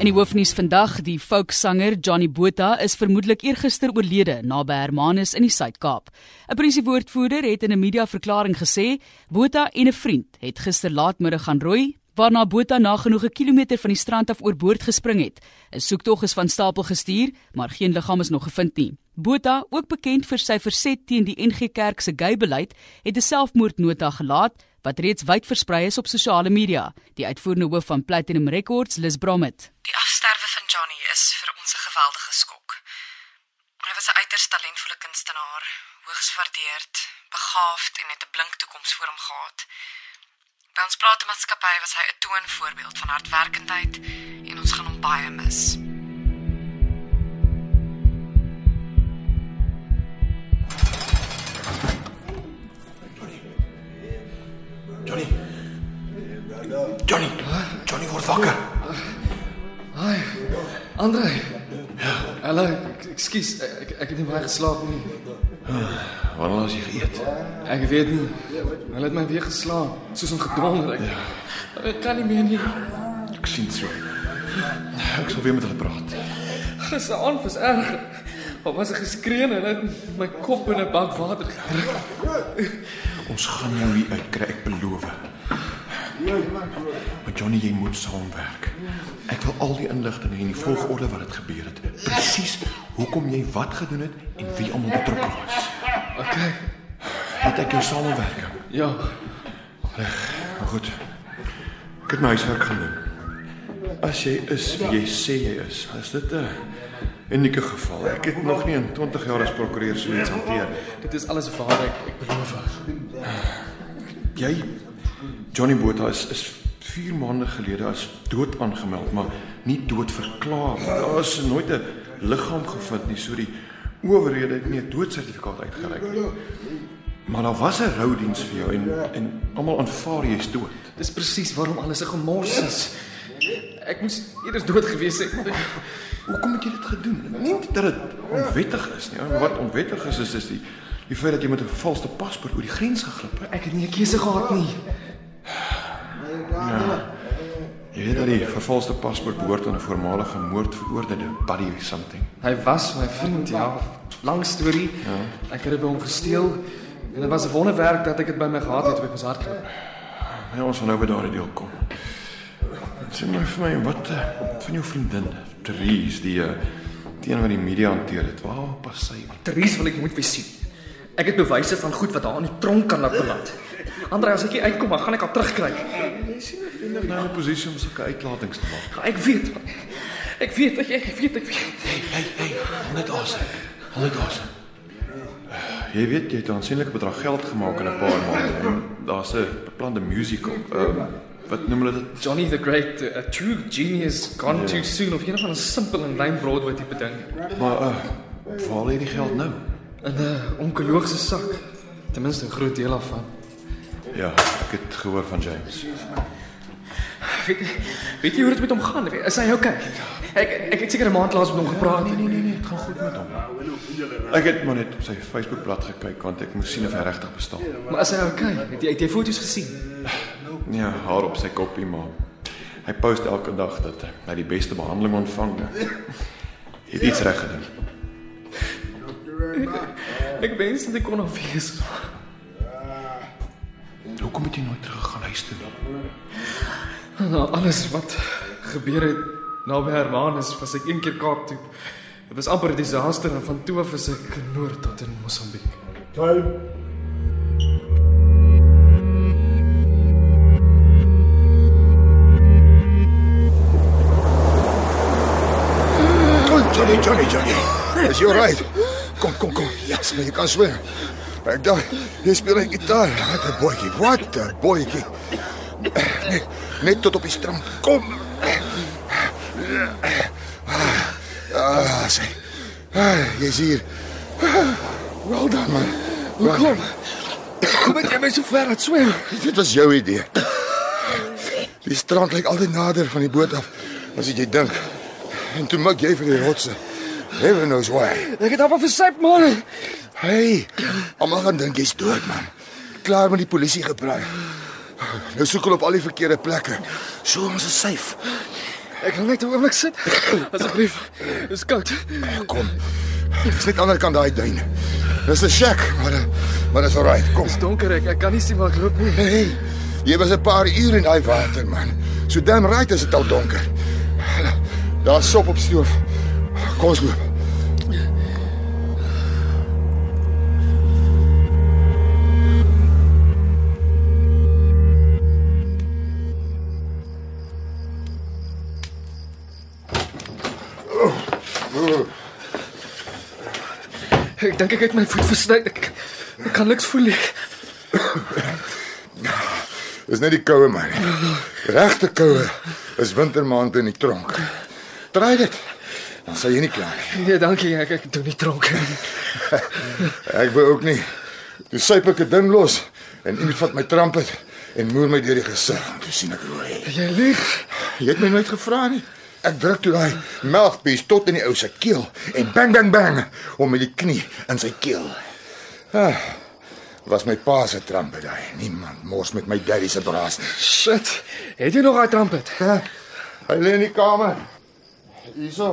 In die hoofnuus vandag, die folksanger Johnny Botha is vermoedelik eergister oorlede naby Hermanus in die Suid-Kaap. 'n Polisiewoordvoerder het in 'n media-verklaring gesê Botha en 'n vriend het gister laatmiddag gaan roei waarna Botha nagenoeg 'n kilometer van die strand af oorboord gespring het. 'n Soektog is van stapel gestuur, maar geen liggaam is nog gevind nie. Botha, ook bekend vir sy verset teen die NG Kerk se gay-beleid, het 'n selfmoordnota gelaat wat reeds wyd versprei is op sosiale media. Die uitvoerende hoof van Platinum Records, Liz Bromit. Die afsterwe van Johnny is vir ons 'n geweldige skok. Hy was 'n uiters talentvolle kunstenaar, hoogs gewaardeerd, begaafd en het 'n blink toekoms voor hom gehad. By ons platenmaatskappy was hy 'n toonvoorbeeld van hardwerkendheid en ons gaan hom baie mis. Johnny. Johnny. Johnny word wakker. Hi. Andre. Ja. Hallo, ek- ekskuus, ek ek het nie baie geslaap nie. Wanneer was jy geëet? Ek weet nie. Hulle het my weer geslaan, soos 'n gedonder. Ek, ek kan nie meer nie. Ek sien so. Ek sal weer met hulle praat. Gisteraand was erg. Daar was 'n geskree en hulle het my kop in 'n bak water gedruk. Ons gaan jou hier uitkry, ek beloof. Maar Johnny, jy moet saamwerk. Ek wil al die inligting hê in die volgorde wat dit gebeur het. Presies hoekom jy wat gedoen het en wie almal betrokke was. Okay. Het ek jou samewerking? Ja. Reg. Maar goed. Ek het my huiswerk gaan doen. As jy is wie jy sê jy is, is dit 'n unieke geval. Ek het nog nie in 20 jaar as prokureur so iets hanteer. Dit is alles waar ek ek beloof. Jy Johnny Botha is is 4 maande gelede as dood aangemeld, maar nie dood verklaar nie. Daar is nooit 'n liggaam gevind nie, so die owerhede het nie 'n doodsertifikaat uitgereik nie. Maar daar was 'n roudiens vir jou en en almal aanvaar jy's dood. Dis presies waarom alles 'n gemors is. Ek moes eers dood gewees het. Hoekom het jy dit gedoen? Nie dat dit onwettig is nie. Wat onwettig is is is die die feit dat jy met 'n valse paspoort oor die grens geglip het. Ek het nie 'n keuse gehad nie. Ja. Jy weet dat die vervalste paspoort behoort aan 'n voormalige moordveroordeelde, Buddy something. Hy was my vriend, ja. Lang storie. Ja. Ek het dit by hom gesteel en dit was 'n wonderwerk dat ek dit by my gehad het op my hart gekry. Ja, ons gaan nou by daardie deel kom. Sê maar vir my wat uh, van jou vriendin, Therese, die uh, die een wat die media hanteer het. Waar pas sy? Therese wil ek moet weer sien. Ek het bewyse van goed wat haar in die tronk kan laat beland. Andre, as ek hier uitkom, dan gaan ek haar terugkry. Jy sien ek vind nou 'n posisie om sulke uitlatings te maak. Ek weet. Ek weet, ek, ek weet, ek weet. Hey, hey, hey, hou net asem. Hou net asem. Jy weet jy het 'n aansienlike bedrag geld gemaak in 'n paar maande daar's 'n beplande musical. Uh, wat noem hulle dit? Johnny the Great, a true genius gone Ja. too soon of een van 'n simpel en lyn Broadway tipe ding. Maar uh, waar lê die geld nou? In 'n onkologiese sak. Ten minste 'n groot deel daarvan. Ja, ek het gehoor van James. Weet, weet jy hoe dit met hom gaan? Is hy okay? Ek ek het seker 'n maand laas met hom gepraat. Nee nee nee, nee, dit gaan goed met hom. Ek het maar net op sy Facebookblad gekyk want ek moes sien of hy regtig bestaan. Maar is hy okay? Het jy het jy foto's gesien? Ja, haar op sy koppie maar. Hy post elke dag dat hy die beste behandeling ontvang. Hy het iets reg gedoen. Ek wens dit ek kon nog wees. Hoekom het jy nooit teruggegaan huis toe nie. Nou alles wat gebeur het naby Hermanus was ek een keer Kaap toe. Dit was amper 'n disaster en van toe af is ek noord tot in Mosambiek. Kom, Johnny, Johnny, Johnny. Is jy reg? Kom, kom, kom. Ja, yes, jy kan swem. Ek dink jy speel 'n gitaar. Wat 'n boetjie. Wat 'n boetjie. Net, net tot op die strand. Kom. Ah, sê. Ah, jy's hier. Wel dan, man. Hoekom? Kom het jy my so ver laat swem? Dit was jou idee. Die strand lyk altyd nader van die boot af as jy dink. En toe mik jy vir die rotse. Heaven knows why. Ek het amper versyp, man. Hey, almal gaan dink jy's dood, man. Klaar met die polisie gepraat. Nou soek hulle op al die verkeerde plekke. So ons is safe. Ek wil net 'n oomblik sit. Asseblief. Dis koud. Kom. Dis net aan die ander kant daai duin. Dis 'n shack, maar maar dis alright. Kom. Dis donker, ek, ek kan nie sien waar ek loop nie. Hey, jy was 'n paar uur in daai water, man. So damn right is dit al donker. Daar's sop op stoof. Kom ons loop. Ek dink ek het my voet versny. Ek, ek kan niks voel nie. Dis net die koue man. Regte koue is wintermaande in die tronk. Try dit. Dan sal jy nie kla nie. Nee, dankie. Ek ek doen nie dronk nie. *laughs* Ek wou ook nie. Toe syp ek 'n ding los en iemand vat my trampet en moer my deur die gesig. Toe sien ek rooi. Jy lieg. Jy het my nooit gevra nie. Ek druk toe daai mouthpiece tot in die ou se keel en bang bang bang om met die knie in sy keel. Ah, was my pa se trampet daai. Niemand mors met my daddy se braas nie. Shit. Het jy nog daai trampet? Ja. Hy lê in die kamer. Hierso.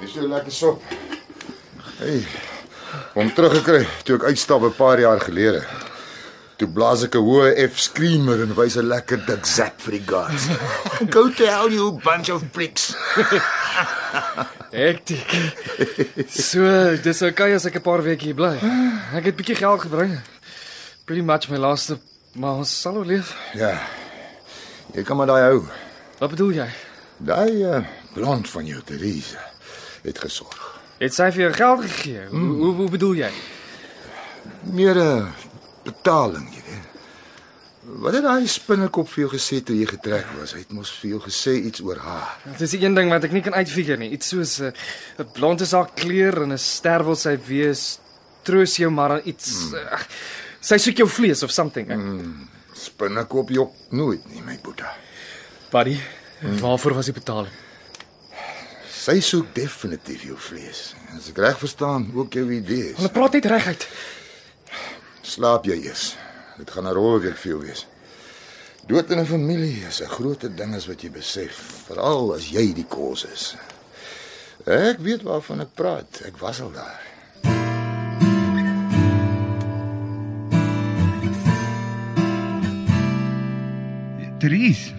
Dis so lekker sop. Hey. Om teruggekry toe ek uitstap 'n paar jaar gelede. Toe blaas ek 'n hoë F screamer en wys 'n lekker dik zak vir die guards. *laughs* Go to hell you bunch of pricks. Hektiek. So, dis okay as ek 'n paar weke hier bly. Ek het bietjie geld gebring. Pretty much my laaste, maar ons sal oorleef. Ja. Jy kan maar daai hou. Wat bedoel jy? Daai uh, blond van jou, Therese, het gesorg. Het sy vir jou geld gegee? Hmm. Hoe, hoe hoe bedoel jy? Meer 'n uh, betaling, jy weet. Wat het daai spinnekop vir jou gesê toe jy getrek was? Hy het mos vir jou gesê iets oor haar. Dit is die een ding wat ek nie kan uitfigure nie. Iets soos 'n uh, blonde saak kleur en 'n ster wil sy wees. Troos jou maar aan iets. Hmm. Uh, sy soek jou vlees of something. Hmm. Spinnekop jop nooit nie, my boetie. Buddy, hmm. waarvoor was die betaling? Sy soek definitief jou vlees. As ek reg verstaan, ook jou idees. Hulle praat net reguit. Slaap jy eers. Dit gaan 'n rowwe week vir jou wees. Dood in 'n familie is 'n groter ding as wat jy besef, veral as jy die kos is. Ek weet waarvan ek praat. Ek was al daar. Therese,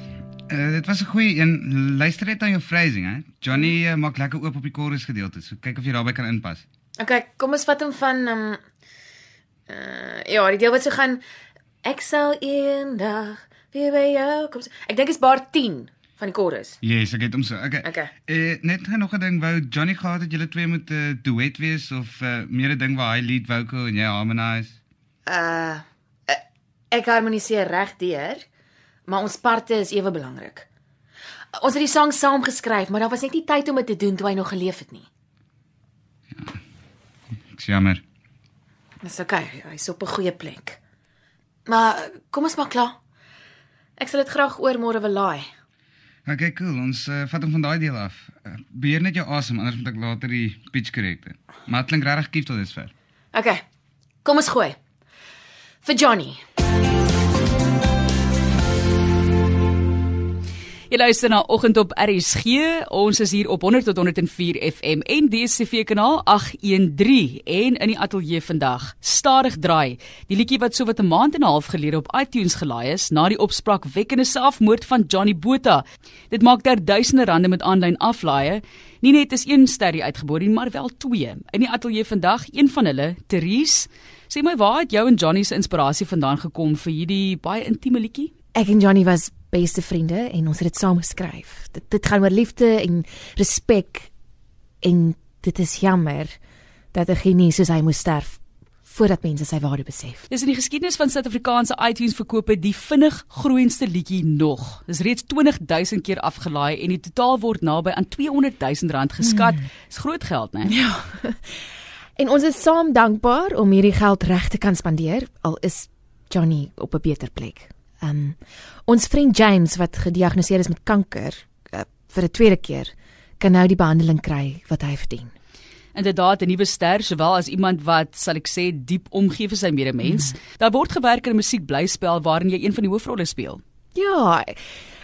uh, dit was 'n goeie een. Luister net aan jou phrasing, hè. Johnny uh, maak lekker oop op die chorus gedeelte. So kyk of jy daarbey kan inpas. Okay, kom ons vat hom van um uh, ja, die deel wat so gaan ek sal eendag weer by jou kom. Ek dink is bar 10 van die chorus. Yes, ek het hom so. Okay. Okay. Eh uh, net nog 'n ding wou Johnny gehad het julle twee moet 'n uh, duet wees of uh, meer 'n ding waar hy lead vocal en jy harmonize. Uh ek harmoniseer reg deur, maar ons parte is ewe belangrik. Ons het die sang saam geskryf, maar daar was net nie tyd om dit te doen toe hy nog geleef het nie. Ek's jammer. Dis okay, hy's op 'n goeie plek. Maar kom ons maak klaar. Ek sal dit graag oor môre wil laai. Okay, cool. Ons uh, vat hom van daai deel af. Uh, beheer net jou asem anders moet ek later die pitch korrekte. Maar dit klink regtig kief tot dusver. Okay. Kom ons gooi. Vir Johnny. Jy luister na Oggend op RSG. Ons is hier op 100 tot 104 FM en DStv kanaal 813 en in die ateljee vandag Stadig draai. Die liedjie wat so wat 'n maand en 'n half gelede op iTunes gelaai is na die opspraakwekkende selfmoord van Johnny Botha. Dit maak ter duisende rande met aanlyn aflaaie. Nie net is een sterrie uitgebore nie, maar wel twee. In die ateljee vandag, een van hulle, Therese. Sê my, waar het jou en Johnny se inspirasie vandaan gekom vir hierdie baie intieme liedjie? Ek en Johnny was beste vriende en ons het dit saam geskryf. Dit dit gaan oor liefde en respek en dit is jammer dat 'n genie soos hy moes sterf voordat mense sy waarde besef. Dis in die geskiedenis van Suid-Afrikaanse iTunes verkope die vinnig groeiendste liedjie nog. Dis reeds 20000 keer afgelaai en die totaal word naby aan 200000 rand geskat. Mm. Dis groot geld, né? Ja. En ons is saam dankbaar om hierdie geld reg te kan spandeer al is Johnny op 'n beter plek. Um ons vriend James wat gediagnoseer is met kanker uh, vir 'n tweede keer kan nou die behandeling kry wat hy verdien. Inderdaad 'n nuwe ster sowel as iemand wat sal ek sê diep omgee vir sy medemens. Mm. Daar word gewerk aan 'n musiekblyspel waarin jy een van die hoofrolle speel. Ja,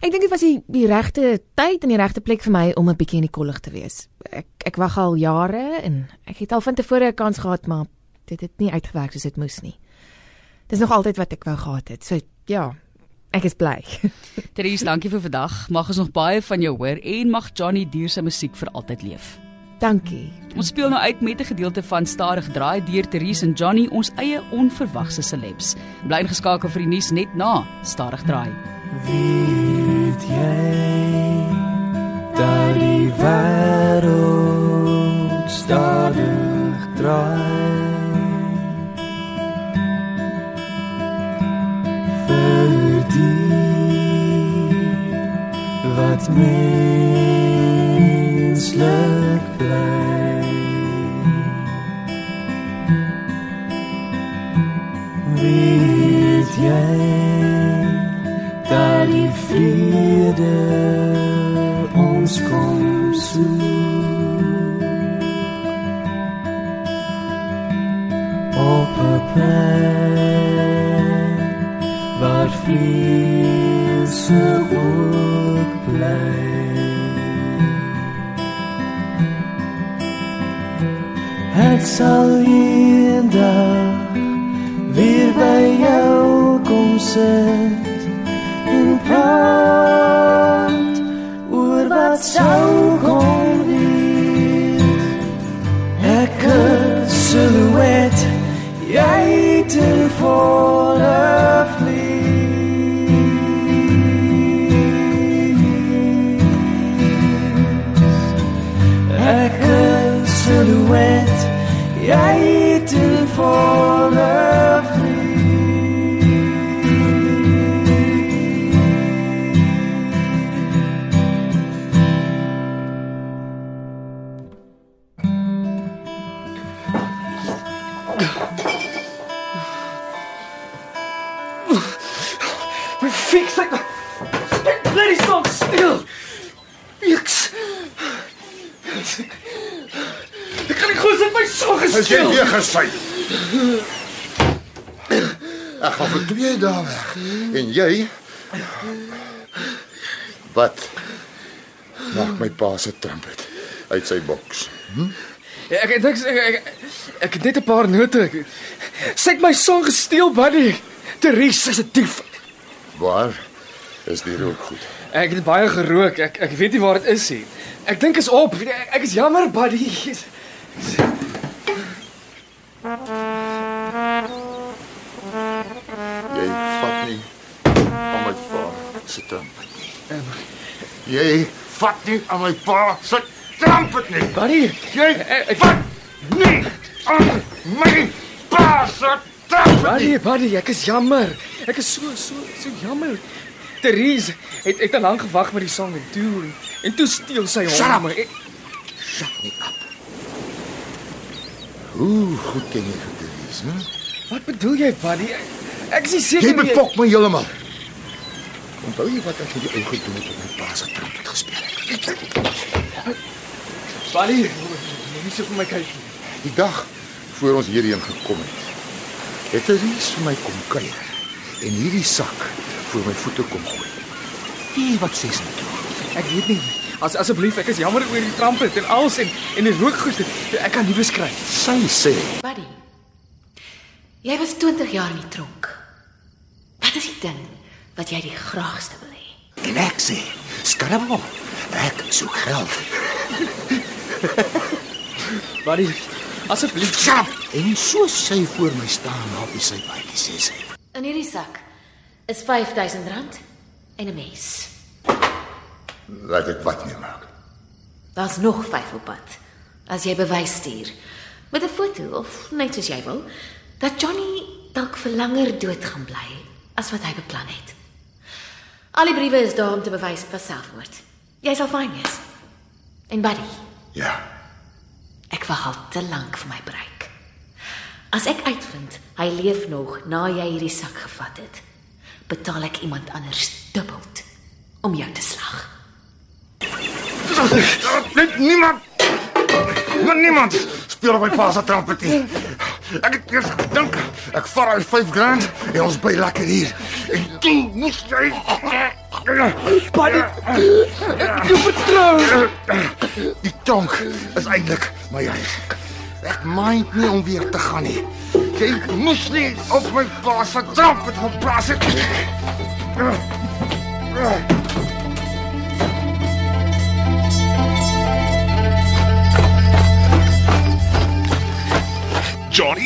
ek dink dit was die, die regte tyd en die regte plek vir my om 'n bietjie in die kollig te wees. Ek ek wag al jare en ek het al van tevore 'n kans gehad, maar dit het nie uitgewerk soos dit moes nie. Dis nog altyd wat ek wou gehad het. So ja, ek is bly. *laughs* Therese, dankie vir vandag. Mag ons nog baie van jou hoor en mag Johnny Dier se musiek vir altyd leef. Dankie. Ons speel nou uit met 'n gedeelte van Stadig Draai deur Therese en Johnny, ons eie onverwagse celebs. Bly ingeskakel vir die nuus net na Stadig Draai. Weet jy dat die wêreld stadig draai? Wat menslik bly. Weet jy dat die vrede ons kom soek op 'n plek waar vrede ook bly Ek sal eendag weer by jou kom sit en praat As jy weer gesy. Ek gaan vir 2 dae weg. En jy Wat? Maak my pa se trumpet uit sy boks. Hm? Ek dink ek, ek, ek het net 'n paar note. Sy het my song gesteel, buddy. Therese is 'n dief. Waar is die rook goed? Ek het baie gerook. Ek ek weet nie waar dit is nie. Ek dink is op. Ek, ek is jammer, buddy. Jy vat nie aan my pa se trumpet nie. Jy vat nie aan my pa se trumpet nie. Buddy, jy vat nie aan my pa se trumpet Buddy, buddy, ek is jammer. Ek is so so so jammer. Therese het het te lank gewag met die song en toe en toe steel sy hom. Shut up. Ek, Shut me up. Hoe goed ken jy vir Therese, hè? wat bedoel jy, buddy? Ek, is nie seker Jy nie- befok my heeltemal. Onthou jy wat ek vir die ou gedoen het met my pa se gespeel het? Buddy, moenie so vir my kyk nie. Die dag voor ons hierheen gekom het, het Therese vir my kom kuier en hierdie sak voor my voete kom gooi. Wie wat sê toe? Ek weet nie. As asseblief, ek is jammer oor die trampet en alles en en die rookgoed. Ek kan nie beskryf. Sy sê, Buddy. Jy was 20 jaar in die tronk. Wat is die ding wat jy die graagste wil hê? en ek sê, skrabbel. Ek soek geld. Buddy, asseblief. Skap. En so sy voor my staan op die sypaadjie sê sy. In hierdie sak is R5000 en 'n mes. Laat ek wat nie maak. Daar's nog 5 op pad. As jy bewys stuur met 'n foto of net soos jy wil dat Johnny dalk vir langer dood gaan bly as wat hy beplan het. Al die briewe is daar om te bewys vir selfmoord. Jy sal fyn wees. En buddy, Ja. ek wag al te lank vir my breek. As ek uitvind hy leef nog na jy hierdie sak gevat het, betaal ek iemand anders dubbel om jou te slag. Net niemand. Maar niemand speel op my pa se trompetie. Ek het eers gedink ek vat al 5 grand en ons bly lekker hier. En toe moes jy Buddy, ek jou vertrou. Die tonk is eintlik my eie. Ek mind nie om weer te gaan nie. Jy moes nie op my pa se trompet geplaas het. Johnny,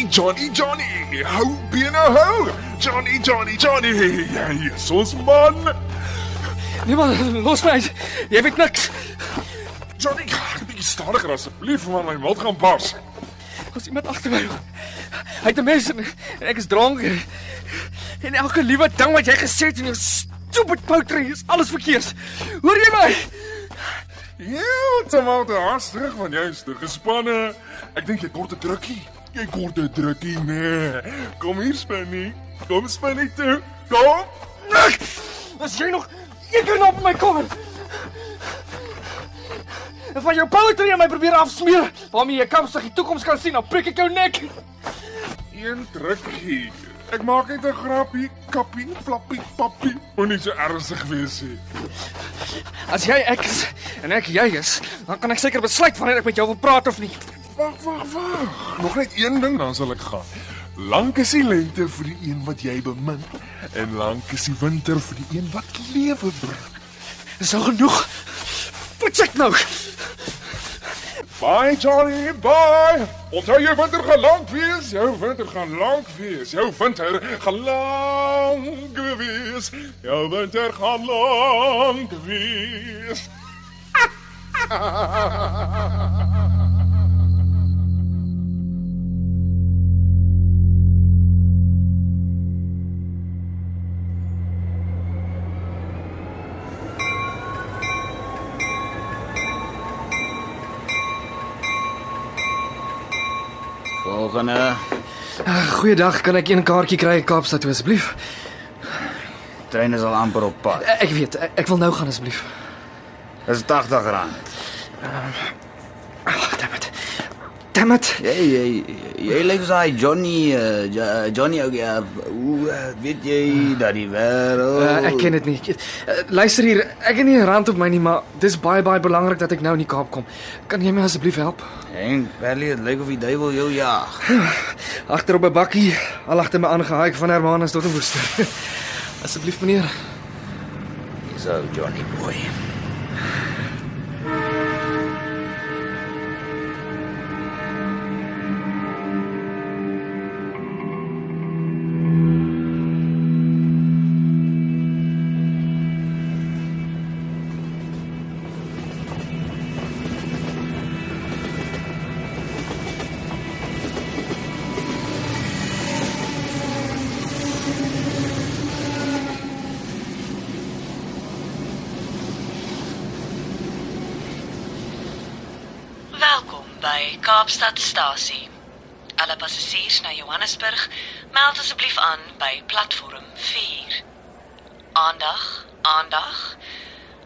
Johnny, Johnny. Hou bene hou. Johnny, Johnny, Johnny. Jy is ons man. Nee man, los my uit. Jy weet niks. Johnny, 'n bietjie stadiger asseblief, want my mond gaan bars. Daar's iemand agter my. Hy het 'n mes en, ek is dronk. En elke liewe ding wat jy gesê het in jou stupid poetry is alles verkeerd. Hoor jy my? Ja, tomaat haas terug van jou is te gespanne. Ek dink jy kort 'n drukkie. Jy kort 'n drukkie, nee. Kom hier, Spinny. Kom Spinny toe. Kom. As jy nog een keer op my kom. En van jou poetry aan my probeer afsmeer, waarmee jy kampsig die toekoms kan sien, dan prik ek jou nek. Een drukkie. Ek maak net 'n grappie, kappie, flappie, pappie. Moenie so ernstig wees nie. As jy ek is en ek jy is, dan kan ek seker besluit wanneer ek met jou wil praat of nie. Wag, wag, wag. Nog net een ding dan sal ek gaan. Lank is die lente vir die een wat jy bemin en lank is die winter vir die een wat lewe bring. Dis al genoeg. Wat sê ek nou? Bye Johnny, bye. Onthou jou winter gaan lank wees. Jou winter gaan lank wees. Jou winter gaan lank wees. Jou winter gaan lank wees. *laughs* Volgende. Uh, Goeiedag, kan ek een kaartjie kry Kaapstad toe asseblief? Trein is al amper op pad. Uh, ek weet, ek, ek wil nou gaan asseblief. Dis 80 rand. Ag, dammit. Dammit. Jy jy jy lyk so hy Johnny uh, Jo- Johnny ook ja. Hoe uh, weet jy dat die wêreld Uh, ek ken dit nie. Uh, luister hier, ek het nie 'n rand op my nie, maar dis baie baie belangrik dat ek nou in die Kaap kom. Kan jy my asseblief help? En Berlie, dit lyk of die duiwel jou jaag. *sighs* Agter op 'n bakkie, al agter my aangehaai van Hermanus tot 'n woester. *laughs* asseblief meneer. So Johnny boy. Kaapstadstasie. Alle passasiers na Johannesburg, meld asseblief aan by platform 4. Aandag, aandag.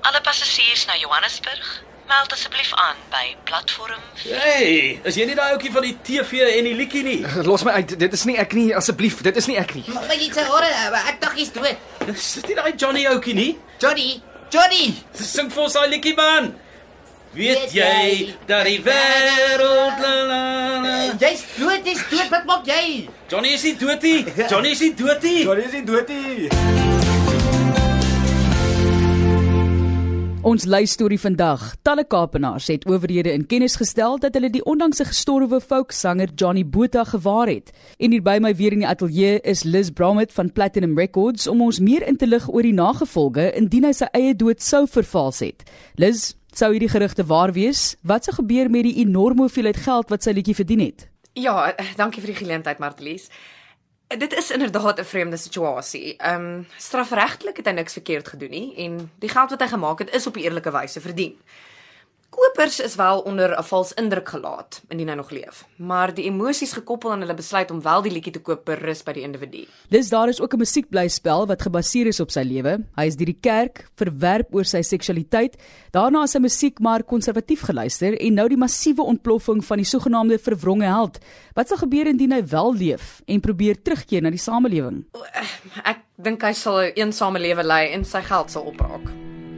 Alle passasiers na Johannesburg, meld asseblief aan by platform Hey, is jy nie daai ouetjie van die TV en die liedjie nie? *laughs* Los my uit. Dit is nie ek nie, asseblief. Dit is nie ek nie. Maar jy sê hoor, ek dink jy's dood. Sit nie daai Johnny ouetjie nie? Johnny, Johnny! Sing vir ons daai liedjie man. Weet jy dat die wêreld la la la Jy's dood, jy's dood. Wat maak jy? Johnny is nie dood nie. *laughs* Johnny is nie dood nie. Johnny is nie dood nie. Ons lysstorie vandag. Talle Kaapenaars het owerhede in kennis gestel dat hulle die onlangse gestorwe folksanger Johnny Botha gewaar het. En hier by my weer in die ateljee is Liz Bromwell van Platinum Records om ons meer in te lig oor die nagevolge indien hy sy eie dood sou vervals het. Liz, sou hierdie gerugte waar wees? Wat sou gebeur met die enorme hoeveelheid geld wat sy liedjie verdien het? Ja, *laughs* dankie vir die geleentheid, Martelies. Dit is inderdaad 'n vreemde situasie. Ehm um, strafregtelik het hy niks verkeerd gedoen nie en die geld wat hy gemaak het is op 'n eerlike wyse verdien. Kopers is wel onder 'n vals indruk gelaat indien hy nog leef, maar die emosies gekoppel aan hulle besluit om wel die liedjie te koop berus by die individu. Dis daar is ook 'n musiekblyspel wat gebaseer is op sy lewe. Hy is deur die kerk verwerp oor sy seksualiteit. Daarna is sy musiek maar konservatief geluister en nou die massiewe ontploffing van die sogenaamde verwronge held. Wat sal gebeur indien hy wel leef en probeer terugkeer na die samelewing? Ek dink hy sal 'n eensame lewe lei en sy geld sal opraak.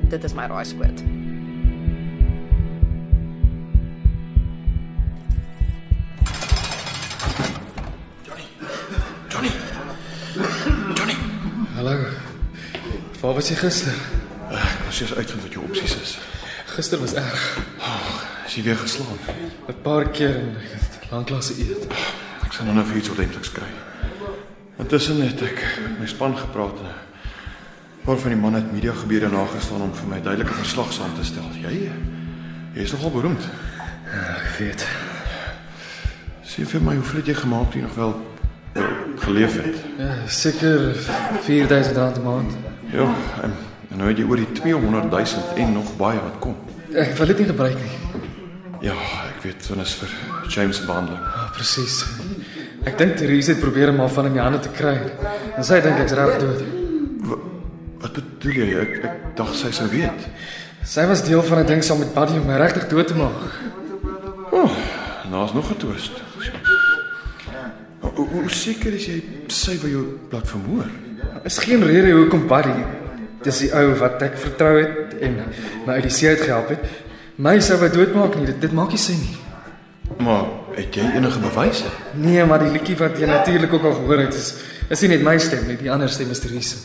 Dit is my raaiskoot. Hallo. Waar was jy gister? Ek was eers uitvind wat jou opsies is. Gister was erg. Oh, is jy weer geslaan? 'n Paar keer en ek het lanklaas eet. Ek sal nou vir iets ordentliks kry. Intussen het ek met my span gepraat en paar van die manne het media gebeure nagestaan om vir my duidelike verslag saam te stel. Jy jy is nogal beroemd. Ja, ek weet. Sê vir my hoeveel het jy gemaak jy nog wel, geleef het? Ja, seker 4000 rand 'n maand. Ja, en, en nou het jy oor die 200 000 en nog baie wat kom. Ek wil dit nie gebruik nie. Ja, ek weet wat is vir James se behandeling. Ja, presies. Ek dink Therese het probeer om haar van in my hande te kry. En sy dink ek's reg dood. Wat bedoel jy? Ek ek dacht sy sou weet. Sy was deel van 'n ding saam met Buddy om my regtig dood te maak. O, oh, nou is nog 'n twist. Hoe, seker is jy sy by jou plat vermoor? Is geen rede hoekom Buddy, dis die ou wat ek vertrou het en my uit die see uit gehelp het, my sou wou doodmaak nie. Dit, dit maak nie sin nie. Maar het jy enige bewyse? Nee, maar die liedjie wat jy natuurlik ook al gehoor het, is is nie net my stem nie, die ander stem is Therese.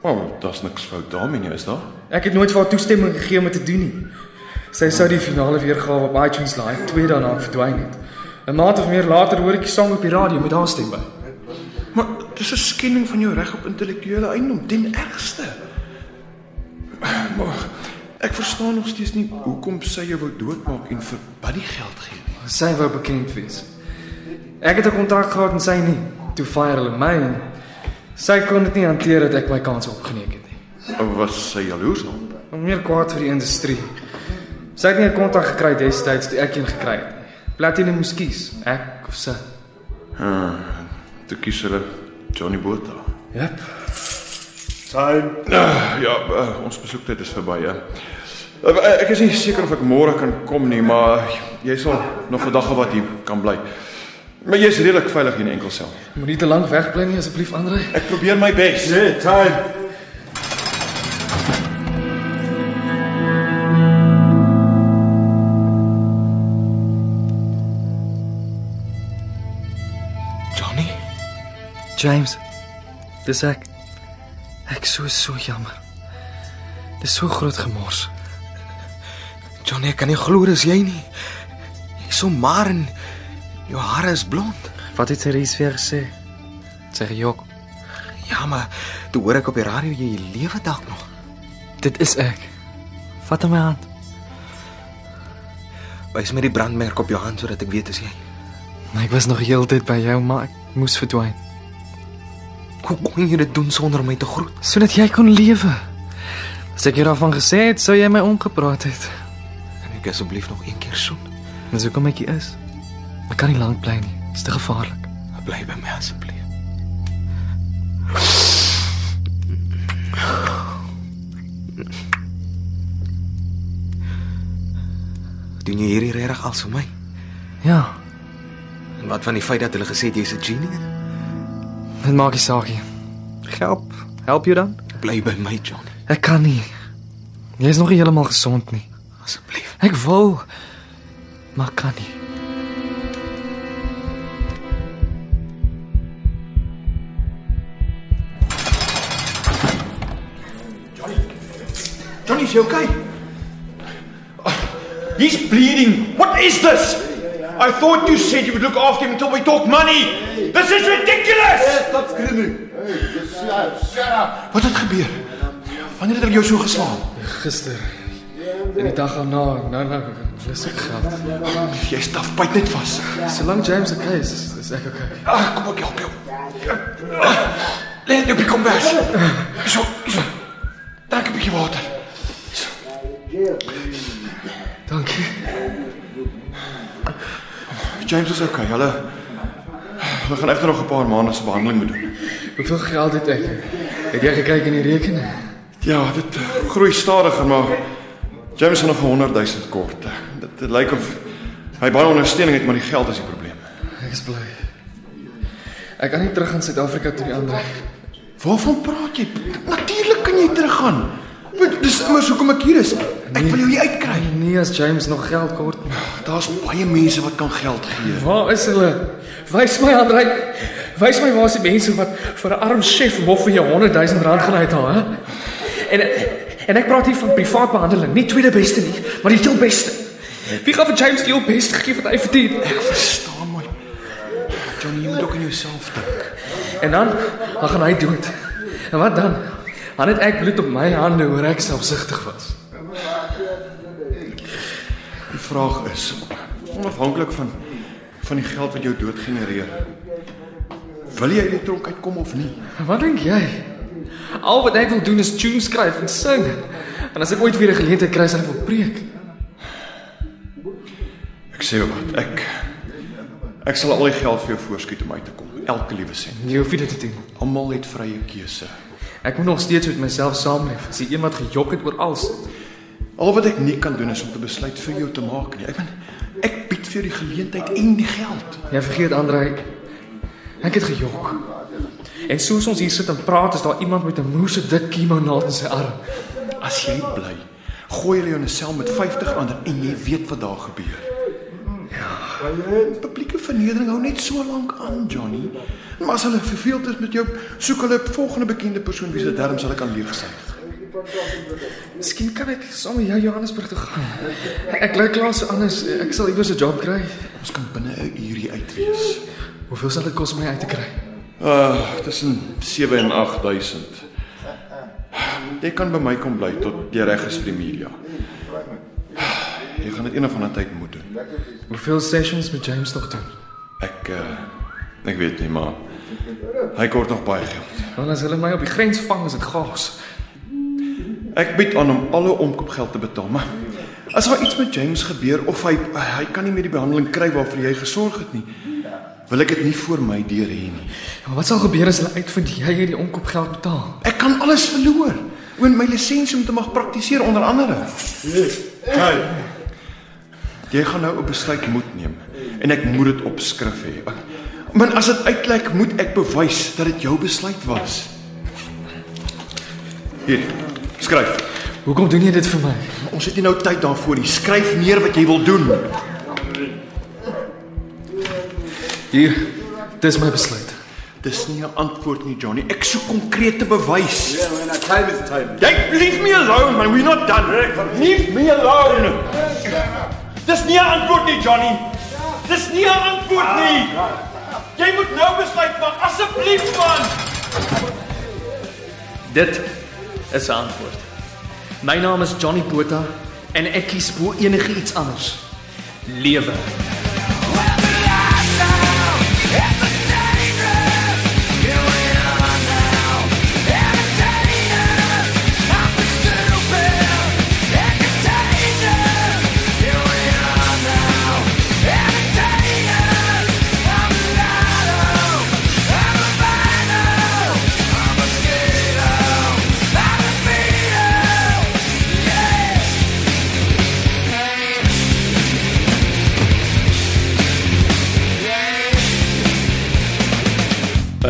O, oh, daar's niks fout daarmee nie, is daar? Ek het nooit vir haar toestemming gegee om dit te doen nie. Sy sou die finale weergawe op iTunes laai, twee dae na verdwyn het. 'n Maand of meer later hoor ek die sang op die radio met haar stem by. Maar dis 'n skending van jou reg op intellektuele eiendom, ten ergste. Maar ek verstaan nog steeds nie hoekom sy jou wou doodmaak en vir Buddy geld gee nie. Sy wou bekend wees. Ek het 'n kontrak gehad en sy nie. Toe fire hulle my en sy kon dit nie hanteer dat ek my kans opgeneek het nie. Was sy jaloers op? Meer kwaad vir die industrie. Sy het nie 'n kontak gekry destyds toe ek een gekry het nie. Platinum moes kies, ek of sy. Ah, toe kies hulle Johnny Botha. Jep. Time. Uh, ja, uh, ons besoektyd is verby, ja. Uh, ek is nie seker of ek môre kan kom nie, maar jy sal nog 'n dag of wat hier kan bly. Maar jy's redelik veilig in 'n enkel sel. Moenie te lank wegbly nie asseblief, Andre. Ek probeer my bes. Nee, time. James. Dis ek. Ek so so jammer. Dis so groot gemors. Johnny, ek kan nie glo dis jy nie. Jy's so maar en jou hare is blond. Wat het Therese weer gesê? Sy gejok. Ja, maar toe hoor ek op die radio jy lewe dalk nog. Dit is ek. Vat my hand. Wys my die brandmerk op jou hand sodat ek weet dis jy. Ek was nog heeltyd by jou, maar ek moes verdwyn. Hoe kon jy dit doen sonder my te groet? Sodat jy kon lewe. As ek jou daarvan gesê het, sou jy my omgepraat het. Kan ek asseblief nog een keer soen? Dis hoekom ek hier is. Ek kan nie lank bly nie. Dit is te gevaarlik. Bly by my asseblief. Doen jy hierdie regtig al vir my? Ja, En wat van die feit dat hulle gesê het jy's 'n genius? Dit maak nie saak nie. Help. Help jou dan? Bly by my, John. Ek kan nie. Jy is nog nie heeltemal gesond nie. Asseblief. Ek wil maar kan nie. Johnny, is jy okay? He's bleeding. What is this? I thought you said you would look after him until we talk money. This is ridiculous. Stop screaming. Hey, just shut up. Shut up. Wat het gebeur? Wanneer het hulle jou so geslaan? Gister. En die dag daarna, nou nou, dis ek gehad. Jy staf byt net vas. Solank James okay is, is ek okay. Ah, kom ek help jou. Lê net op die kombers. So, so. Dank 'n bietjie water. Dankie. James is okay. Hulle hulle gaan egter nog 'n paar maande se behandeling moet doen. Hoeveel geld het ek? Het jy gekyk in die rekening? Ja, dit uh, groei stadiger, maar James het nog 100 000 kort. Dit, dit lyk of hy baie ondersteuning het, maar die geld is die probleem. Ek is bly. Ek kan nie terug gaan Suid-Afrika toe die ander. Waarvan praat jy? Natuurlik kan jy teruggaan. Maar Dis immers hoekom ek hier is. Ek wil jou hier uitkry. Nee, as James nog geld kort. Daar's baie mense wat kan geld gee. Waar is hulle? Wys my Andrei. Wys my waar is die mense wat vir 'n arm chef mof vir jou 100 000 rand gaan uithaal, hè? En en ek praat hier van privaat behandeling, nie tweede beste nie, maar die heel beste. Wie gaan vir James die heel beste gee wat hy verdien? Ek verstaan my. Johnny, jy moet ook aan jouself dink. En dan dan gaan hy dood. En wat dan? Dan het ek bloed op my hande oor ek selfsugtig was. Die vraag is onafhanklik van van die geld wat jou dood genereer. Wil jy uit die tronk uitkom of nie? Wat dink jy? Al wat ek wil doen is tunes skryf en sing. En as ek ooit weer 'n geleentheid kry, sal ek wil preek. Ek sê wat, ek ek sal al die geld vir jou voorskiet om uit te kom. Elke liewe sent. Jy hoef nie dit te doen. Almal het vrye keuse. Ek moet nog steeds met myself saamleef. As jy een wat gejok het oor alles. Al wat ek nie kan doen is om te besluit vir jou te maak nie. Ek ben ek bied vir jou die geleentheid en die geld. Jy vergeet Andrei. Ek het gejok. En soos ons hier sit en praat, is daar iemand met 'n moerse dik kimonaat in sy arm. As jy bly, gooi hulle jou in 'n sel met 50 ander en jy weet wat daar gebeur. Ja, publieke vernedering hou net so lank aan, Johnny. Maar as hulle verveeld is met jou, soek hulle 'n volgende bekende persoon wie se darmes hulle kan leegsuig. Miskien kan ek saam met jou Johannesburg toe gaan. Ek lyk klaar so anders. Ek sal iewers 'n job kry. Ons kan binne 'n uur hier uit wees. Hoeveel sal dit kos om my uit te kry? Uh, tussen 7 en 8000. Jy kan by my kom bly tot jy reg is vir die media. Jy gaan dit een of ander tyd moet. Hoeveel sessions met James nog doen? Ek uh ek weet nie, maar hy kort nog baie geld. Want as hulle my op die grens vang, is dit gaas. Ek bied aan om alle omkoopgeld te betaal, maar as daar iets met James gebeur of hy hy kan nie meer die behandeling kry waarvoor jy gesorg het nie, wil ek dit nie vir my deur hê nie. Maar wat sal gebeur as hulle uitvind jy het die omkoopgeld betaal? Ek kan alles verloor. Oor my lisensie om te mag praktiseer onder andere. Hey. Jy gaan nou 'n besluit moet neem en ek moet dit op skrif hê. Maar as dit uitklek, moet ek bewys dat dit jou besluit was. Hier, skryf. Hoekom doen jy dit vir my? Ons het nie nou tyd daarvoor nie. Skryf neer wat jy wil doen. Hier, dis my besluit. Dis nie 'n antwoord nie, Johnny. Ek soek konkrete bewys. Yeah, man, time is time. Jy leave me alone, man. We're not done. Leave me alone. Dis nie 'n antwoord nie, Johnny. Dis nie 'n antwoord nie. Jy moet nou besluit maak, asseblief man. Dit is 'n antwoord. My naam is Johnny Botha en ek kies bo enige iets anders. Lewe.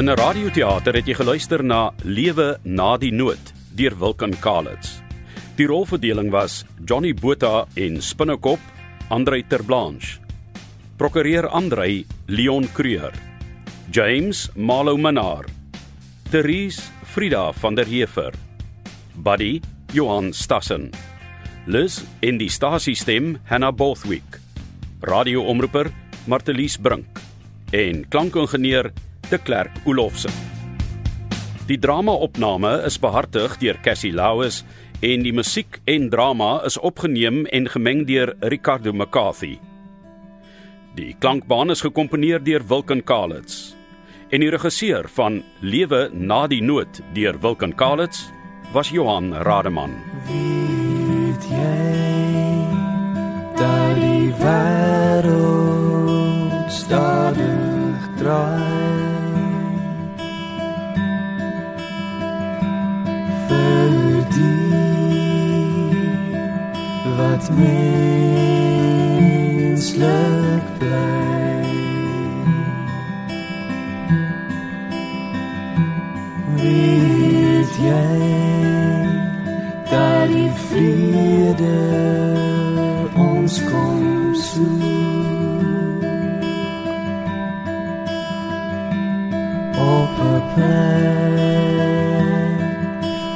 In 'n radioteater het jy geluister na Lewe na die nood deur Wilken Kalits. Die rolverdeling was Johnny Botha en Spinnekop, Andrei Terblanche. Prokureur Andrei Leon Creur. James Malo Minnar. Therese Frida van der Heever. Buddy Johan Stassen. Liz en die stasiestem Hannah Bothwick. Radioomroeper Martelies Brink en klankingenieur De Klerk Olofse. Die drama-opname is behartig deur Cassie Lauis en die musiek en drama is opgeneem en gemeng deur Ricardo McCarthy. Die klankbaan is gekomponeer deur Wilken Kalitz en die regisseur van Lewe na die nood deur Wilken Kalitz was Johan Rademan. Weet jy dat die wêreld stadig draai? Wat menslik bly. Weet jy dat die vrede ons kom soek op 'n plek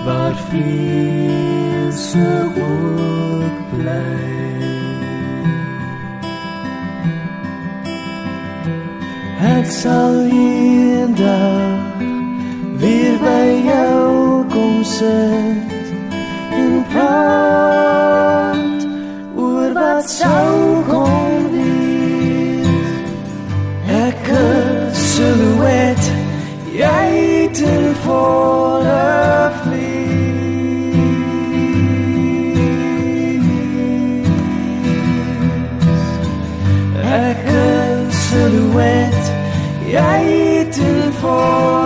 waar vrees ook my Ek sal eendag weer by jou kom sit en praat oor wat sou kon wees. Ek 'n silhouet jy ten voor kuvvet jeg din for.